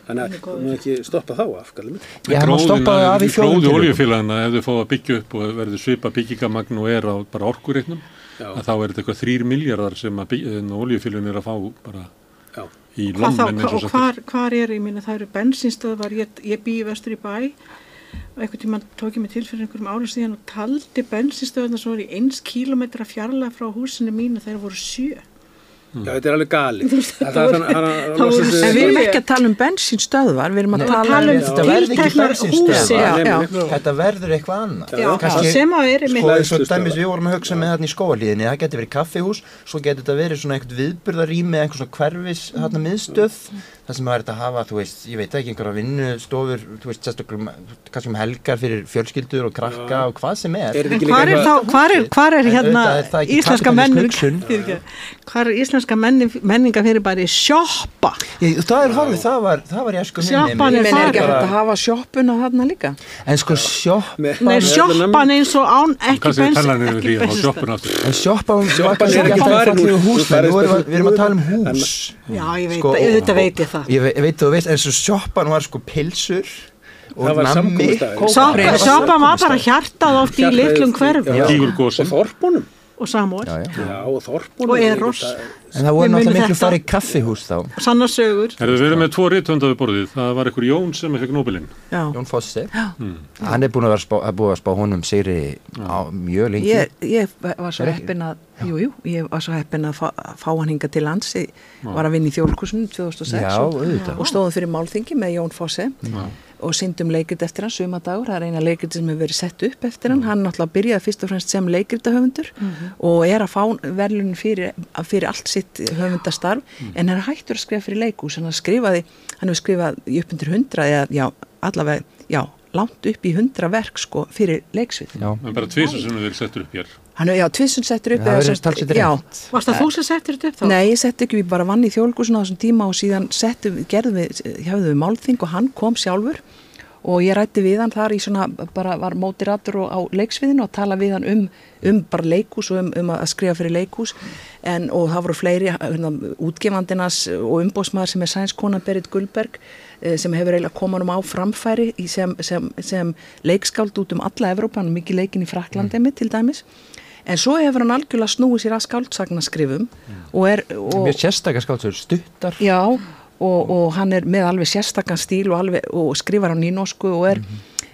E: Þannig að má ekki stoppa þá af kallum minn.
C: Já, það má stoppa það af í fjórum
A: Gróði oljufélagina ef þau fá að byggja upp og verður svipa byggingamagn og er á bara orkureitnum þá er þetta eitthvað þrýr miljardar sem að oljufélagin er að fá bara
E: Já.
A: í
D: hva,
A: og
D: hvar, hvar er, ég minna, það eru bensinstöðvar, ég, ég bý í vestur í bæ og einhvern tímann tók ég mig til fyrir einhverjum árum síðan og taldi bensinstöðarna sem voru í eins kílometra fjarlæg frá húsinu mínu þegar voru sjö.
E: Já, þetta er alveg gali. Er
B: En við erum ekki að tala um bensínstöðvar, við erum að tala
D: um
B: um...
C: Þetta verður ekki
D: tilteknar húsi.
C: Þetta verður eitthvað annað
D: sem að
C: og
E: Hleðslustöðvar.
C: dæmis við vorum að hugsa með þarna í skóalíðinni það getur verið kaffihús, svo getur þetta verið svona eitthvað viðburðarými eða einhver svona hverfis miðstöð, það sem það er þetta að hafa þú veist, ég veit ekki, einhverja vinnustofur þú veist, sérstaklega, kannski um helgar fyrir fjölskyldur og krakka og hvað sem er
E: Er þetta
D: En
E: líka
D: er þá,
E: eitthvað-
D: hvar er, hvar er hérna
C: er það ekki
D: íslenska menning, hvar er íslenska menning, menninga fyrir bara sjoppa?
C: Ég, það er horfið, það var, það var ég sko
D: Sjoppan
B: Ég
D: er
B: meina, er ekki hægt að hafa sjoppuna þarna líka?
C: en sko
E: Með-
D: Nei,
E: nammi?
D: eins og án, ekki bensin, ekki bensin.
C: kannski
E: er
C: ekki fallegu
E: úr-
C: hús við- erum að tala um hús
D: Já, ég veit,
C: Sko,
D: það, auðvitað
C: og-
D: veit ég það.
C: Ég, ve- ég veit þú veist, en svo sjoppan var sko pilsur og
E: Það var
C: nammi.
E: samkomustæður.
D: Sjoppa sjoppa var bara hjartað oft í litlum hverfum.
E: Og þorpunum.
D: Og samúr,
C: já, já.
E: Já, og þorpunum.
D: Og Eros.
C: en það voru náttúrulega miklu farið í kaffihús þá
D: sanna sögur.
A: Herðu, við erum með tvo rítvönda við borðið. Það var einhver Jón sem fekk Nobelinn.
B: Já.
C: Jón Fossi hann er búin að vera spá, að búið að spá honum sigri á mjög lengi
B: Ég, ég var svo
C: Er
B: heppin að, jú, jú, ég var svo heppin að fá, fá hann hinga til lands, ég var að vinna í þjólkursunum 2006
C: Já,
B: og,
C: auðvitað.
B: og stóðum fyrir málþingi með Jón Fosse og syndum leikrit eftir hann, sumadagur, það er eina leikrit sem hefur verið sett upp eftir hann, hann náttúrulega byrjaði fyrst og fremst sem leikritahöfundur og er að fá verðlunin fyrir, fyrir allt sitt höfundastarf en hann er hættur að skrifa fyrir leikús, hann skrifaði, hann hefur skrifað í upp undir hundra eða já, allavega, já, langt upp í hundra verk sko fyrir leiksvið.
C: já,
A: En bara tvisar sem við settur upp hér.
B: Hann hefur, já, tvissun settur upp
C: það
B: eða
C: verður talsið rétt.
D: Varst það þú sem settir þetta upp þá?
B: Nei, ég setti ekki, við bara vann í þjólkusin á þessum tíma og síðan settum, gerðum við, hefðum við málþing og hann kom sjálfur og ég rætti við hann þar í svona, bara var mótiratur á leiksviðinu og tala við hann um, um bara leikús og um, um að skrifa fyrir leikús en, og það voru fleiri hérna, útgefandinas og umbósmaður sem er sænskona Berit Gullberg eh, sem hefur eiginlega komað um á framfæri í sem, sem, sem leikskáld út um alla Evrópa, hann er mikið leikin í Fraklandi mm. til dæmis En svo hefur hann algjörlega snúið sér að skáldsagnarskrifum og er... Og,
C: mjög sérstakar skáldsögur, stuttar
B: Já, og, og hann er með alveg sérstakann stíl og, alveg, og skrifar á nýnorsku og er,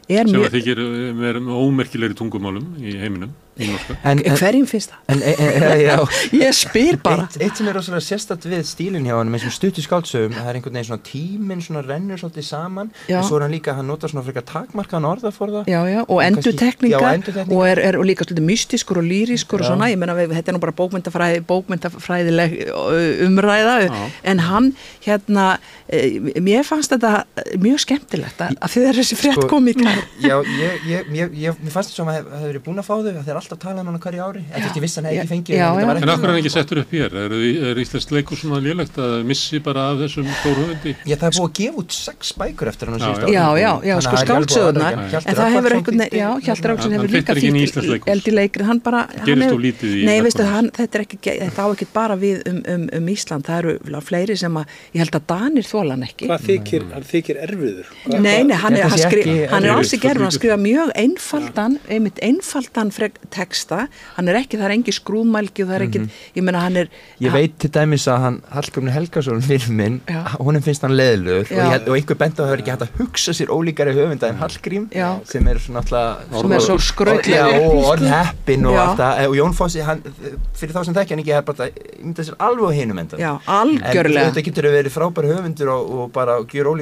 B: er
A: Sem
B: mjög...
A: að þykir eh, með ómerkilegri tungumálum í heiminum.
C: En, en,
B: Hverjum finnst það?
C: en, en, en, já,
B: Ég spyr bara.
C: Eitt, eitt sem er rosalega sérstætt við stílinn hjá hann með svona stuttu skáldsögum, það er einhvern veginn svona tíminn svona rennur svolítið saman
B: Já.
C: en svo er hann líka, hann notar svona frekar takmarkaðan orðaforða
B: Já, já, og endurtekningar. og er, er og líka svolítið mystískur og lýrískur og svona, ég menna við, þetta er nú bara bókmyndafræði, bókmyndafræðileg umræða
A: Já.
B: en hann, hérna e, mér fannst þetta mjög skemmtilegt að, að þið er þessi frétt
C: Sko,
B: komið í
C: ég, ég, ég, ég, að að að alltaf tala um hann hverju ári, ég
B: Já,
C: ekki en þetta
B: já.
C: var
A: En af hverju er ekki settur upp hér? Er, er Íslands leikur svona lélegt að missi bara af þessum stórhöfundi?
C: Já, það er búið að gefa út sex bækur eftir hann
A: Já, já.
B: Já, sko
C: að að- Hjalti
B: en það hefur einhvern veginn, já, Hjalti Ráksson
A: Hann
B: hefur líka
A: leikhús.
B: eldi leikrið, hann bara, hann
A: Gerist of lítið í
B: Nei, veistu, þetta er ekki, þetta á ekki bara við um, um, um Ísland, það eru fleiri sem að, ég held að Danir þólan ekki.
E: Hvað þykir, erfiður? Hvað-
B: Nei, nei, hann
C: Ég
B: er,
C: að
B: er alls ekki erfið, hann skrifa mjög einfaldan, einmitt einfaldan texta, hann er ekki, það er engi skrúðmælgi og það er ekki, ég meina hann er,
C: Ég veit til dæmis að hann, Hallgrimur Helgason fyrir minn, honum finnst hann leðilegur og, ég og einhver benda að er ekki hægt að hugsa sér ólíkari höfunda en Hallgrím
B: Já.
C: sem er svona alltaf
B: sem er svo
C: Já,
B: skrautlega
C: og orðheppin og allt það. Og Jón Fossi, hann, fyrir þá sem þekki hann ekki er bara að mynda sér alveg á hinum endan
B: Já,
C: en
B: algjörlega.
C: þetta getur verið frábæri höfundur og, og bara gjur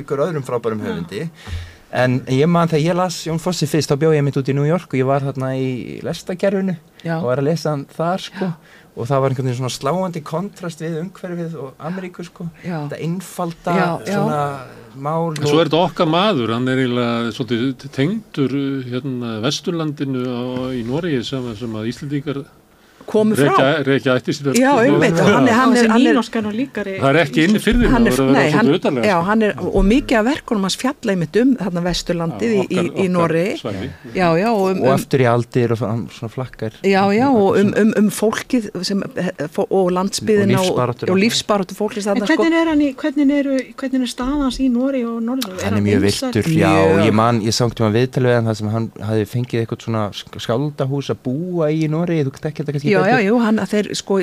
C: en ég man þegar ég las Jón Fossi fyrst þá bjóð ég mitt út í New York og ég var þarna í lestakerfinu
B: Já.
C: og var að lesa hann þar sko og það var einhvern veginn svona sláandi kontrast við umhverfið og Ameríku sko
B: Já.
C: þetta einfalda
B: Já, já.
C: svona mál
A: En svo er þetta okkar maður, hann er eiginlega svolítið tengdur hérna Vesturlandinu á, í Noregi sem, sem að Íslandíkar
B: komið frá.
A: reykja, reykja ætti sér
B: Já, einmitt, og hann er, hann er, hann er,
D: Nýnorskan og líkari.
A: Það er ekki inn fyrir
B: hann er, nei, hann, já,
A: utarlega.
B: hann er, og mikið af verkunum hans fjalla einmitt um þarna Vesturlandið í, í, í Norri. Já, já, og um,
C: og
B: um,
C: aftur í aldir og svona, svona flakkar
B: Já, já, og um, um, um fólkið sem, og landsbyðina
C: Og
B: lífsbaráttu fólkið sko.
D: hvernig er hann í, hvernig eru, hvernig er staðans í Nóri og Norður?
C: hann er mjög viltur, já, ég man ég sátt um að viðtala við hann það sem hann hafi fengið eitthvað svona sk- skáldahús að búa í í Nóri, þú tekki þetta kannski
B: Já, já, jú, hann, að þeir, sko,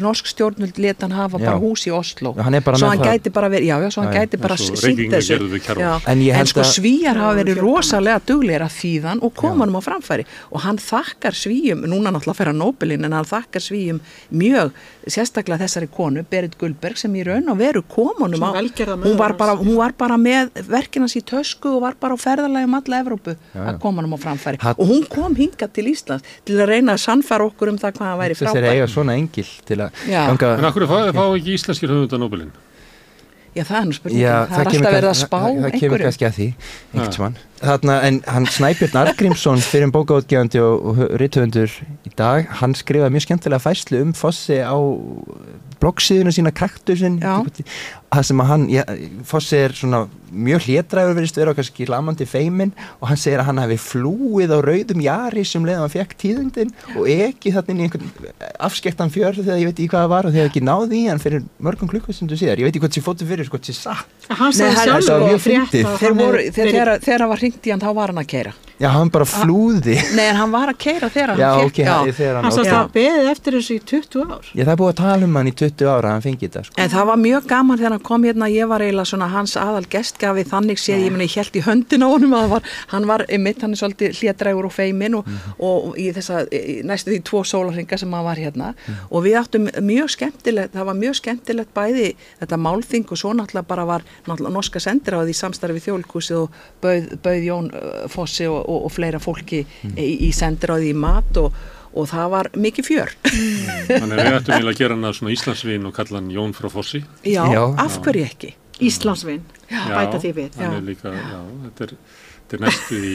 B: norsk stjórnvöld leta hann hafa
C: Já.
B: bara hús í Oslo.
C: Já, hann bara
B: svo hann gæti bara verið, já, já, svo hann
C: Já, já.
B: gæti bara sínt þessu.
C: En
B: En,
C: ég held
B: sko,
C: að-
B: svíjar hafa verið rosalega duglegir að þýðan og koma hann á framfæri og hann þakkar svíjum, núna náttúrulega fer hann Nobelin, en hann þakkar svíjum mjög, sérstaklega þessari konu, Berit Gullberg, sem í raun og veru komunum á, hún var, bara, hún var bara með verkinans í tösku og var bara á ferðalagi um alla Evrópu
C: Já, já.
B: að hann á framfæri
C: Hatt-
B: og hún kom hingað til Íslands til að reyna að sannfæra okkur um það hvað hann væri
C: þess er
B: frábær
C: eiga svona engil til að ganga
A: En akkur fá, fá ekki íslenskir höfundar Nobelin?
B: Já, það er nú spurning,
C: Já,
B: það er alltaf verið að spá
C: það, það kemur
B: einhverju
C: kannski að því einhvern tímann. Þarna, en hann Snæbjörn Argrímsson fyrir bókaútgefandi og, og rithöfundur í dag, hann skrifaði mjög skemmtilega fæslu um Fossi á bloggsíðuna sína Kaktusin
B: Já.
C: Það sem að hann, já, Fossi er svona mjög hlétræður verist vera og kannski lamandi feimin og hann segir að hann hefði flúið á rauðum jari sem leiðum hann fekk tíðundin og ekki þarna inn í einhvern afskektan fjörð þegar ég veit ekki hvað það var og þegar ekki náði í hann fyrir mörgum klukkustundu síðar, ég veit ekki hvort sé fóttu fyrir, hvort sé satt
D: Hann sagði sjálfur
C: mjög
D: og frétt
C: fyndið.
D: að
B: Þeir
D: hann
B: voru,
D: hefði
B: þegar,
D: verið-
B: þegar, þegar hann var hringt í hann, þá var hann að keira.
C: Já, hann bara flúði
B: Nei, en hann var að keira þegar
C: Já,
B: hann
C: ok,
B: fekk,
C: hann, þegar hann,
D: Hann
C: ok.
D: að beðið eftir þessu í 20 ár.
C: Já, það er búið að tala um hann í 20 ára að hann fengi þetta sko.
B: En það var mjög gaman þegar hann kom hérna, ég var eiginlega svona hans aðal gestgafi þannig séð, ég meni, ég held í höndin á honum að var, hann var einmitt, hann er svolítið hlédrægur og feimin og, og í þessa, í, næstu því tvo sólarringa sem hann var hérna. Og við áttum mjög skemmtilegt, það var mjög skemmtilegt bæði þetta málþing og svo náttúrulega bara var náttúrulega norska sendiráð í samstarfi við þjólkúsið og bauð, bauð Jón Fossi og, og, og fleira fólki í, í sendiráði í mat og og það var mikið fjör.
A: Þannig að við ættum eiginlega að gera hann að svona Íslandsvin og kalla hann Jón frá Fossi.
B: Já,
C: Já.
B: af hverju ekki?
D: Íslandsvinn, bæta því við.
A: hann
B: Já.
A: er líka, já, þetta er, þetta er næstu í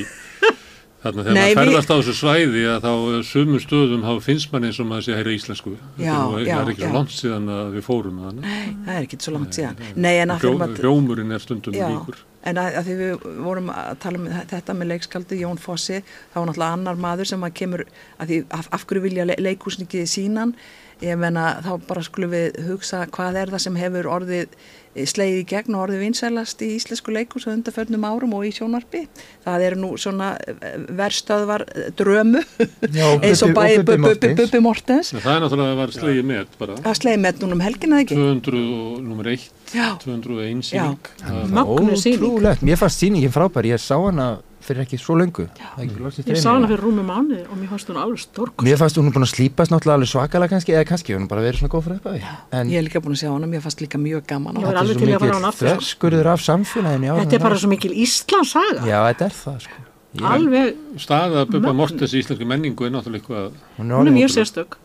A: þarna þegar
B: Nei,
A: maður ferðast á þessu svæði að þá eh, sumum stöðum þá finnst mann eins og maður sé að heyra íslensku
B: Já,
A: er, nú,
B: já,
A: það er ekki
B: já.
A: svo langt síðan að við fórum að
B: Nei, það er ekki svo langt síðan. Nei, en að fyrir að...
A: Rjómurinn er stundum líkur
B: en að, að því við vorum að tala um þetta með leikskaldi Jón Fossi, þá var náttúrulega annar maður sem að kemur, að því af, af hverju vilja le, leikúsnikið sínan, ég menna þá bara skulum við hugsa hvað er það sem hefur orðið sleið í gegn og orðið vinsælast í íslensku leikús á undarförnum árum og í sjónvarpi. Það eru nú svona eh, verstöðvar eh, drömu,
C: og
B: eins og bæði
C: og Bubbi
B: Bubbi
C: Mortens.
A: Það er náttúrulega að var slegið með bara
B: Það sleið með núna um helgina eða ekki?
A: 200 og nummer 1
B: Já.
A: 201
B: Já.
A: síning Það-
D: sýning.
C: Ótrúlegt, mér fannst sýningin frábær, ég sá hana fyrir ekki svo löngu Það er ekki loksins
D: Ég sá hana fyrir rúmi mánuði og mér fannst hún alveg stórkost.
C: Mér fannst hún búin að slípast náttúrulega alveg svakalega kannski eða kannski hún bara verið svona góð fyrir uppaði en
B: Ég er líka búin að sjá hana, mér fannst líka mjög gaman. Að-
D: er alveg til í að fara á hana aftur.
C: þverskurður af samfélaginu
D: Þetta er bara svo mikil Íslandsaga.
C: Já, þetta er það sko
D: Alveg,
A: staða Bubba. Mortens í íslensku menningu er náttúrulega eitthvað
C: Hún
D: er mjög sérstök.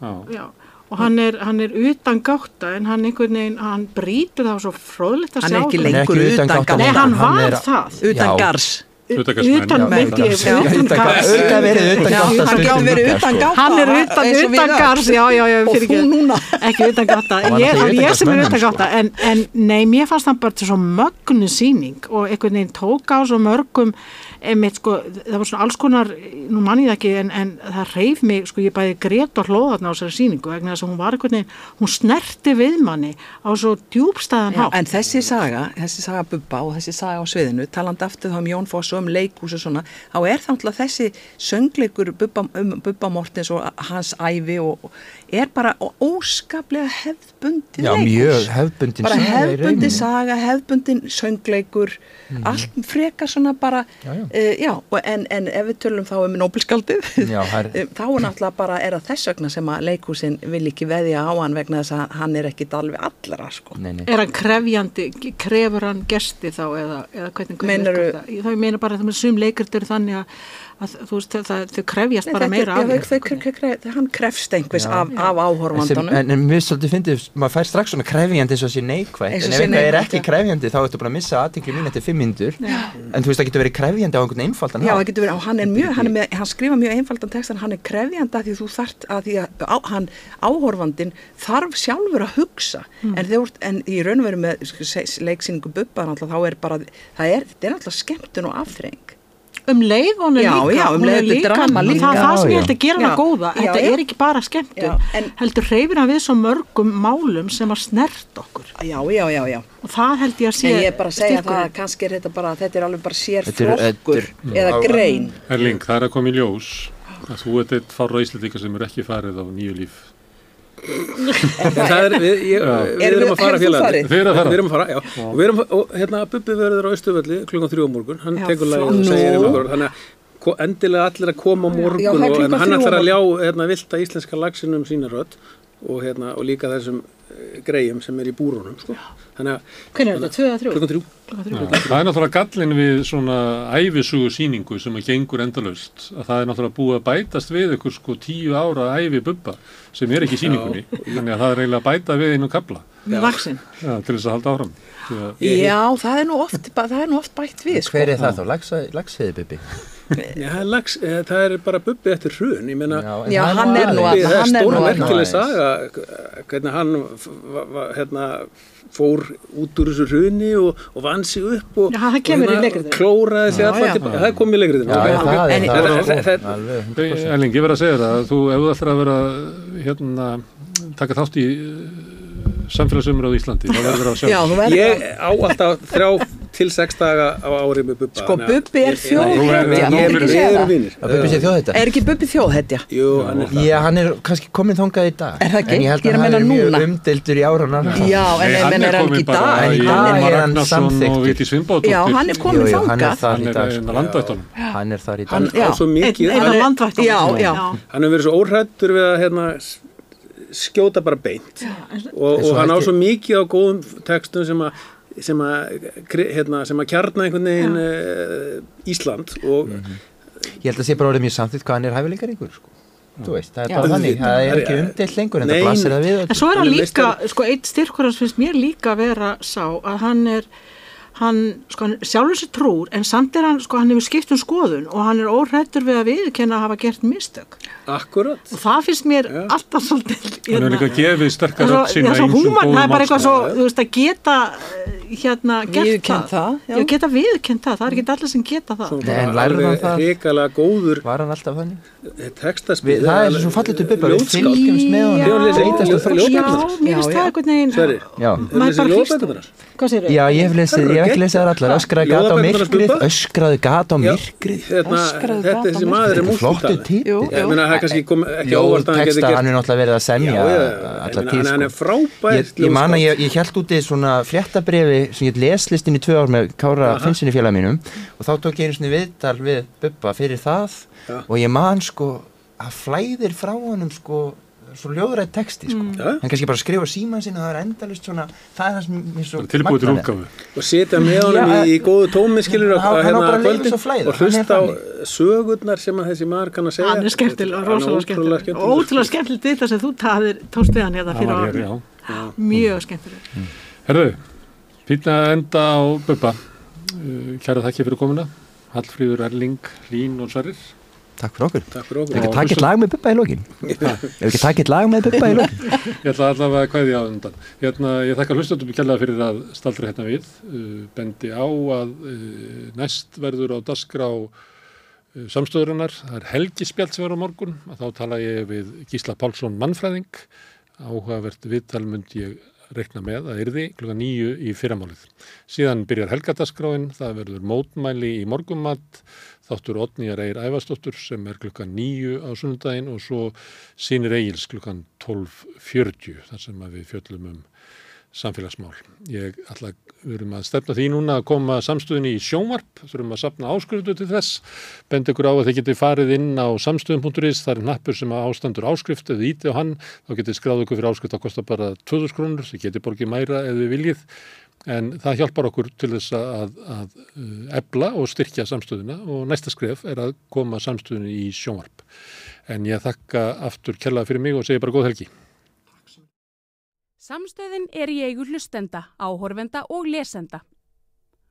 D: Og hann er, hann er utan gátta en hann einhvern veginn, hann brýtur það svo fróðlegt að sjá.
C: Hann er
B: lengur
C: ekki utan
B: utan
C: gátta
D: Nei, hann
C: Hann
D: var það.
B: Utan gars.
D: Utan, myndi.
C: Auðvitað verið utan
D: Já,
C: gátta
B: Hann
C: stundum
B: getur verið
C: líka,
B: utan
C: sko.
B: gátta.
D: Hann er utan, gars, já, já, já,
B: Og
D: fyrir
B: þú núna.
D: ekki utan
C: var
D: ég, sem er utan gátta, en, en nei, mér fannst hann bara til svo mögnu sýning og einhvern veginn tók á svo mörgum, einmitt, sko, það var svona alls konar, nú mann ég það ekki, en, en það reyf mig, sko, ég bæði grét og hlóðarna á þessari sýningu, vegna þess að hún var einhvern veginn, hún snerti við manni á svo djúbstæðan hátt.
B: en þessi saga, þessi saga Bubba og þessi saga á sviðinu, talandi aftur þá um Jón Foss og um leikús og svona, þá er það náttúrulega þessi söngleikur Bubba, um Bubba Mortens og hans ævi og, og er bara óskaplega hefðbundin
C: Já, mjög hefðbundin
B: bara hefðbundin saga, hefðbundin söngleikur, allt frekar svona bara,
C: Já, já.
B: eh, já og en, en ef við tölum þá um Nobelskaldið, þá er náttúrulega bara er það þess vegna sem að leikhúsin vil ekki veðja á hann vegna þess að hann er ekki alveg allra sko.
C: Nei, nei.
D: Er hann krefjandi, krefur hann gesti þá eða, eða hvernig, hvernig virkar það? Þá ég meina bara að það með sum leikrit eru þannig að, að þú veist, það, þau krefjast
B: Nei,
D: bara meira af
B: þau- hann krefst einhvers
C: Já.
B: af, af áhorfandunum.
C: En, en mér svolítið fyndið, maður fær strax svona krefjandi eins og sé neikvægt, en ef eitthvað er ekki krefjandi þá ertu bara að missa aðtikli mín eftir fimm myndur. En þú veist það getur verið krefjandi á einhvern einfaldan
B: Já, það getur verið, hann er mjög, hann, er með, hann skrifa mjög einfaldan text en hann er krefjandi að því þú þart að því að á, hann áhorfandin þarf sjálfur að hugsa.
C: Hmm.
B: en, þeir, en í raun og veru með sko, leiksýningu Bubba náttúrulega, þá er bara, það er, þetta er og
D: Um leið hún er
B: Já,
D: líka,
B: já, um
D: hún
B: leið
D: er
B: þetta er
D: líka,
B: drama líka.
D: það er það sem ég held að gera
B: Já,
D: hana góða, þetta
B: já.
D: er ekki bara
B: en-
D: heldur hreyfir hann við svo mörgum málum sem að snert okkur.
B: Já, já, já, já.
D: Og það held ég að sé
B: En ég er bara að segja það
D: styrkurinn.
B: að kannski er þetta bara, þetta er alveg bara sér flokkur eða grein.
A: Erling, það er að koma í ljós að þú ert eitt fára íslendinga sem er ekki farið á nýju líf
E: En það er, við, ég, við
B: Erum
E: að fara félagandi.
A: að?
E: Við erum að fara, já. Og við erum, og hérna, Bubbi verður á Östuvöldi klukkan þrjú á morgun. Hann
B: Já,
E: tekur lagið og segir um okkur. Þannig að ko- endilega allir að koma á morgun
B: Já, það
E: og hann ætlar að ljá hérna, vilta íslenska lagsinum sína rödd og, hérna, og líka þessum greyjum sem er í búrunum. Sko. Þannig að
D: Hvernig er þetta? Tvö eða þrjú?
E: klukkan þrjú.
D: Klukkan þrjú.
A: Já, það er náttúrulega gallin við svona æfisugu síningu sem að gengur endalaust að það er náttúrulega búið að bætast við ykkur sko tíu ára æfi bubba sem er ekki í síningunni þannig að það er eiginlega að bæta við einu kabla
D: Með vaksin.
A: ja, til þess að halda áfram Því að,
B: Já, það er nú oft, það er nú oft bætt við, sko.
C: Hver er það þá? Lagsveiði Bibi?
E: Já, lags, eh, það er bara Bubbi eftir hrun. Ég meina,
B: Já,
C: það
B: hann er nú að-
E: það er
B: hann er
E: stóra
C: aðeins.
E: saga hvernig hann hérna, fór út úr þessu hruni og, og vann sig upp og,
D: Já, það kemur
E: og
D: í leikritinu.
E: klóraði sig
B: já.
E: tilbaka það komið í
C: er 100%.
A: Erling, ég verð að segja það þú, ef þú ætlar að vera hérna, taka þátt í samfélagsumröðu í Íslandi þá verður það að sjá
B: Já,
E: ég á alltaf þrjá til sex daga á ári með Bubba
B: Sko,
E: að
B: Bubbi er
E: ég-
A: er-
B: þjóðhetja, ég
A: er-
B: ekki
C: Að?
B: Er Bubbi þjóðhetja?
E: Hann er
C: Já, hann er kannski komin þangað í dag
B: Er það ekki?
C: En ég held
B: Ég er
C: að
B: að
C: hann er mjög
B: núna.
C: umdeldur í áranar
B: Já, en er hann ekki
A: kominn
B: í dag,
C: En í dag
B: hann
C: er hann
A: Svimbóttur
B: Já, hann er komin
C: Jú, jú, hann er þar
A: hann
C: í
A: er
C: dag sko.
A: að
C: Hann er þar í
E: hann
C: dag
B: Já.
E: á svo mikið hann, hann hefur verið svo óhrættur við að hérna, skjóta bara beint. Og, og hann á svo mikið á góðum textum sem að sem að, hérna, sem að kjarna einhvern veginn uh, Ísland og
C: Ég held að sé bara orðið mjög samþýtt hvað hann er hæfileikar ykkur sko. Þú veist, það er bara þannig. Það er ekki umdelt lengur en það blasir það við
D: En svo er hann líka, sko, eitt styrkur hans finnst mér líka að vera sá að hann er, hann, sko, hann sjálfur sér trúr, en samt er hann, sko, hann hefur skipt um skoðun og hann er óhrættur við að viðkenna að hafa gert mistök.
E: akkurat
D: Og það finnst mér
E: Já.
D: alltaf svolítið,
A: hann er líka gefið sterkar rödd sína ýmsum
D: húmar,
A: góðum
D: það er bara eitthvað svo, þú veist, að geta, eh, hérna, gert
B: Viðurkennt það, já.
D: já. geta viðkent það, það er ekki allir sem geta það.
E: Svo
C: Nei, hann það?
E: hrikalega góður
C: Var hann alltaf þannig?
E: textaspil
C: Við, það er svo fallið til bubba, við fylgjumst með
E: Hefur
C: og þroskast.
D: Já, mér
C: þar allar Öskraði gat á myrkrið
E: Bubba?
C: Öskraði gat á myrkrið.
E: Hérna, þetta
B: á
E: þessi maður er
C: er.
B: Jú,
E: Ég meina það er kannski kom, ekki
C: Jó,
E: óvart að hann
C: texta,
E: gert
C: hann er náttúrulega verið að semja allar tíð
E: hann er frábært
C: Ég, man að ég, ég held úti svona fréttabrefi sem ég leslistin í tvö ár með Kára. Finnsinni félag mínum og þá tók ég einu svona viðtal við Bubba fyrir það og ég man sko að flæðir frá honum sko svo ljóðrætt texti sko.
E: Já.
C: hann kannski bara skrifa síman sinna og það er endalust svona það er það sem mér svo
A: tilbúið til útgáfu
E: og setja með honum í, í góðu tómi skilur
C: Hann-
E: að,
C: hann á bara að leyfa
E: kvöldin
C: þessu að flæða,
E: og
C: er
E: hlusta á sögurnar sem að þessi maður kann að segja
D: Hann er skemmtileg,
E: er
D: rosalega
E: ótrúlega
D: skemmtileg.
E: skemmtilegur.
D: Ótrúlega skemmtilegt þetta sem þú taðir, tókst við hann hérna fyrir ára. Mjög skemmtileg.
A: Herðu, fýtna enda á Bubba. Uh, Kæra þakki fyrir komuna. Hallfríður, Erling, Lín og Sverrir.
C: Takk fyrir okkur
E: Takk fyrir
C: Ef
E: okkur
C: ekki taka eitt lag með Bubba í lokin Ef ekki taka eitt lag með Bubba í lokin
A: Ég ætla allavega að kvæði á undan. Hérna, ég þakka hlustöndum kjærlega fyrir að staldra hérna við. Uh, bendi á að uh, næst verður á dasgrá uh, samstöðurinnar. Það er helgispjald sem verður á morgun. Að þá tala ég við Gísla Pálsson mannfræðing. Áhugavert viðtal myndi ég reikna með að yrði klukka nýju í fyrramálið. Síðan byrjar helgadagskráin, það verður mótmæli í morgumatt, þáttur Otnýjar Eir Ævastóttur sem er klukkan nýju á sunnudaginn og svo sínir Egils klukkan 12.40 þar sem að við fjöllum um samfélagsmál. Ég ætla við erum að stefna því núna að koma samstöðinni í sjónvarp, þurfum að sapna áskriftu til þess, bend ykkur á að þið getið farið inn á samstöðum.is, það er hnappur sem að ástandur áskrift, eða íti á hann, þá getið skráð ykkur fyrir áskrift að kosta bara 2000 krónur, þið getið borgið mæra þið viljið, en það hjálpar okkur til þess að, að uh, ebla og styrkja samstöðuna og næsta skref er að koma samstöðinni í sjónvarp. En ég þakka aftur kærlega fyrir mig og segi bara góð helgi.
F: Samstöðin er í eigu hlustenda, áhorfenda og lesenda.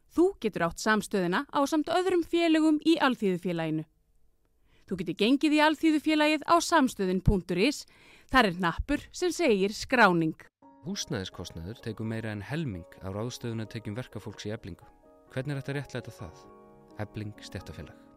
F: Þú getur átt samstöðina á samt öðrum félögum í Alþýðufélaginu. Þú getur gengið í Alþýðufélagið á samstöðin.is, þar er nappur sem segir skráning.
G: Húsnæðiskostnaður tekur meira en helming á ráðstöðuna tekjum verkafólks í eblingu. Hvernig er þetta réttlæta það? Ebling stjættafélag.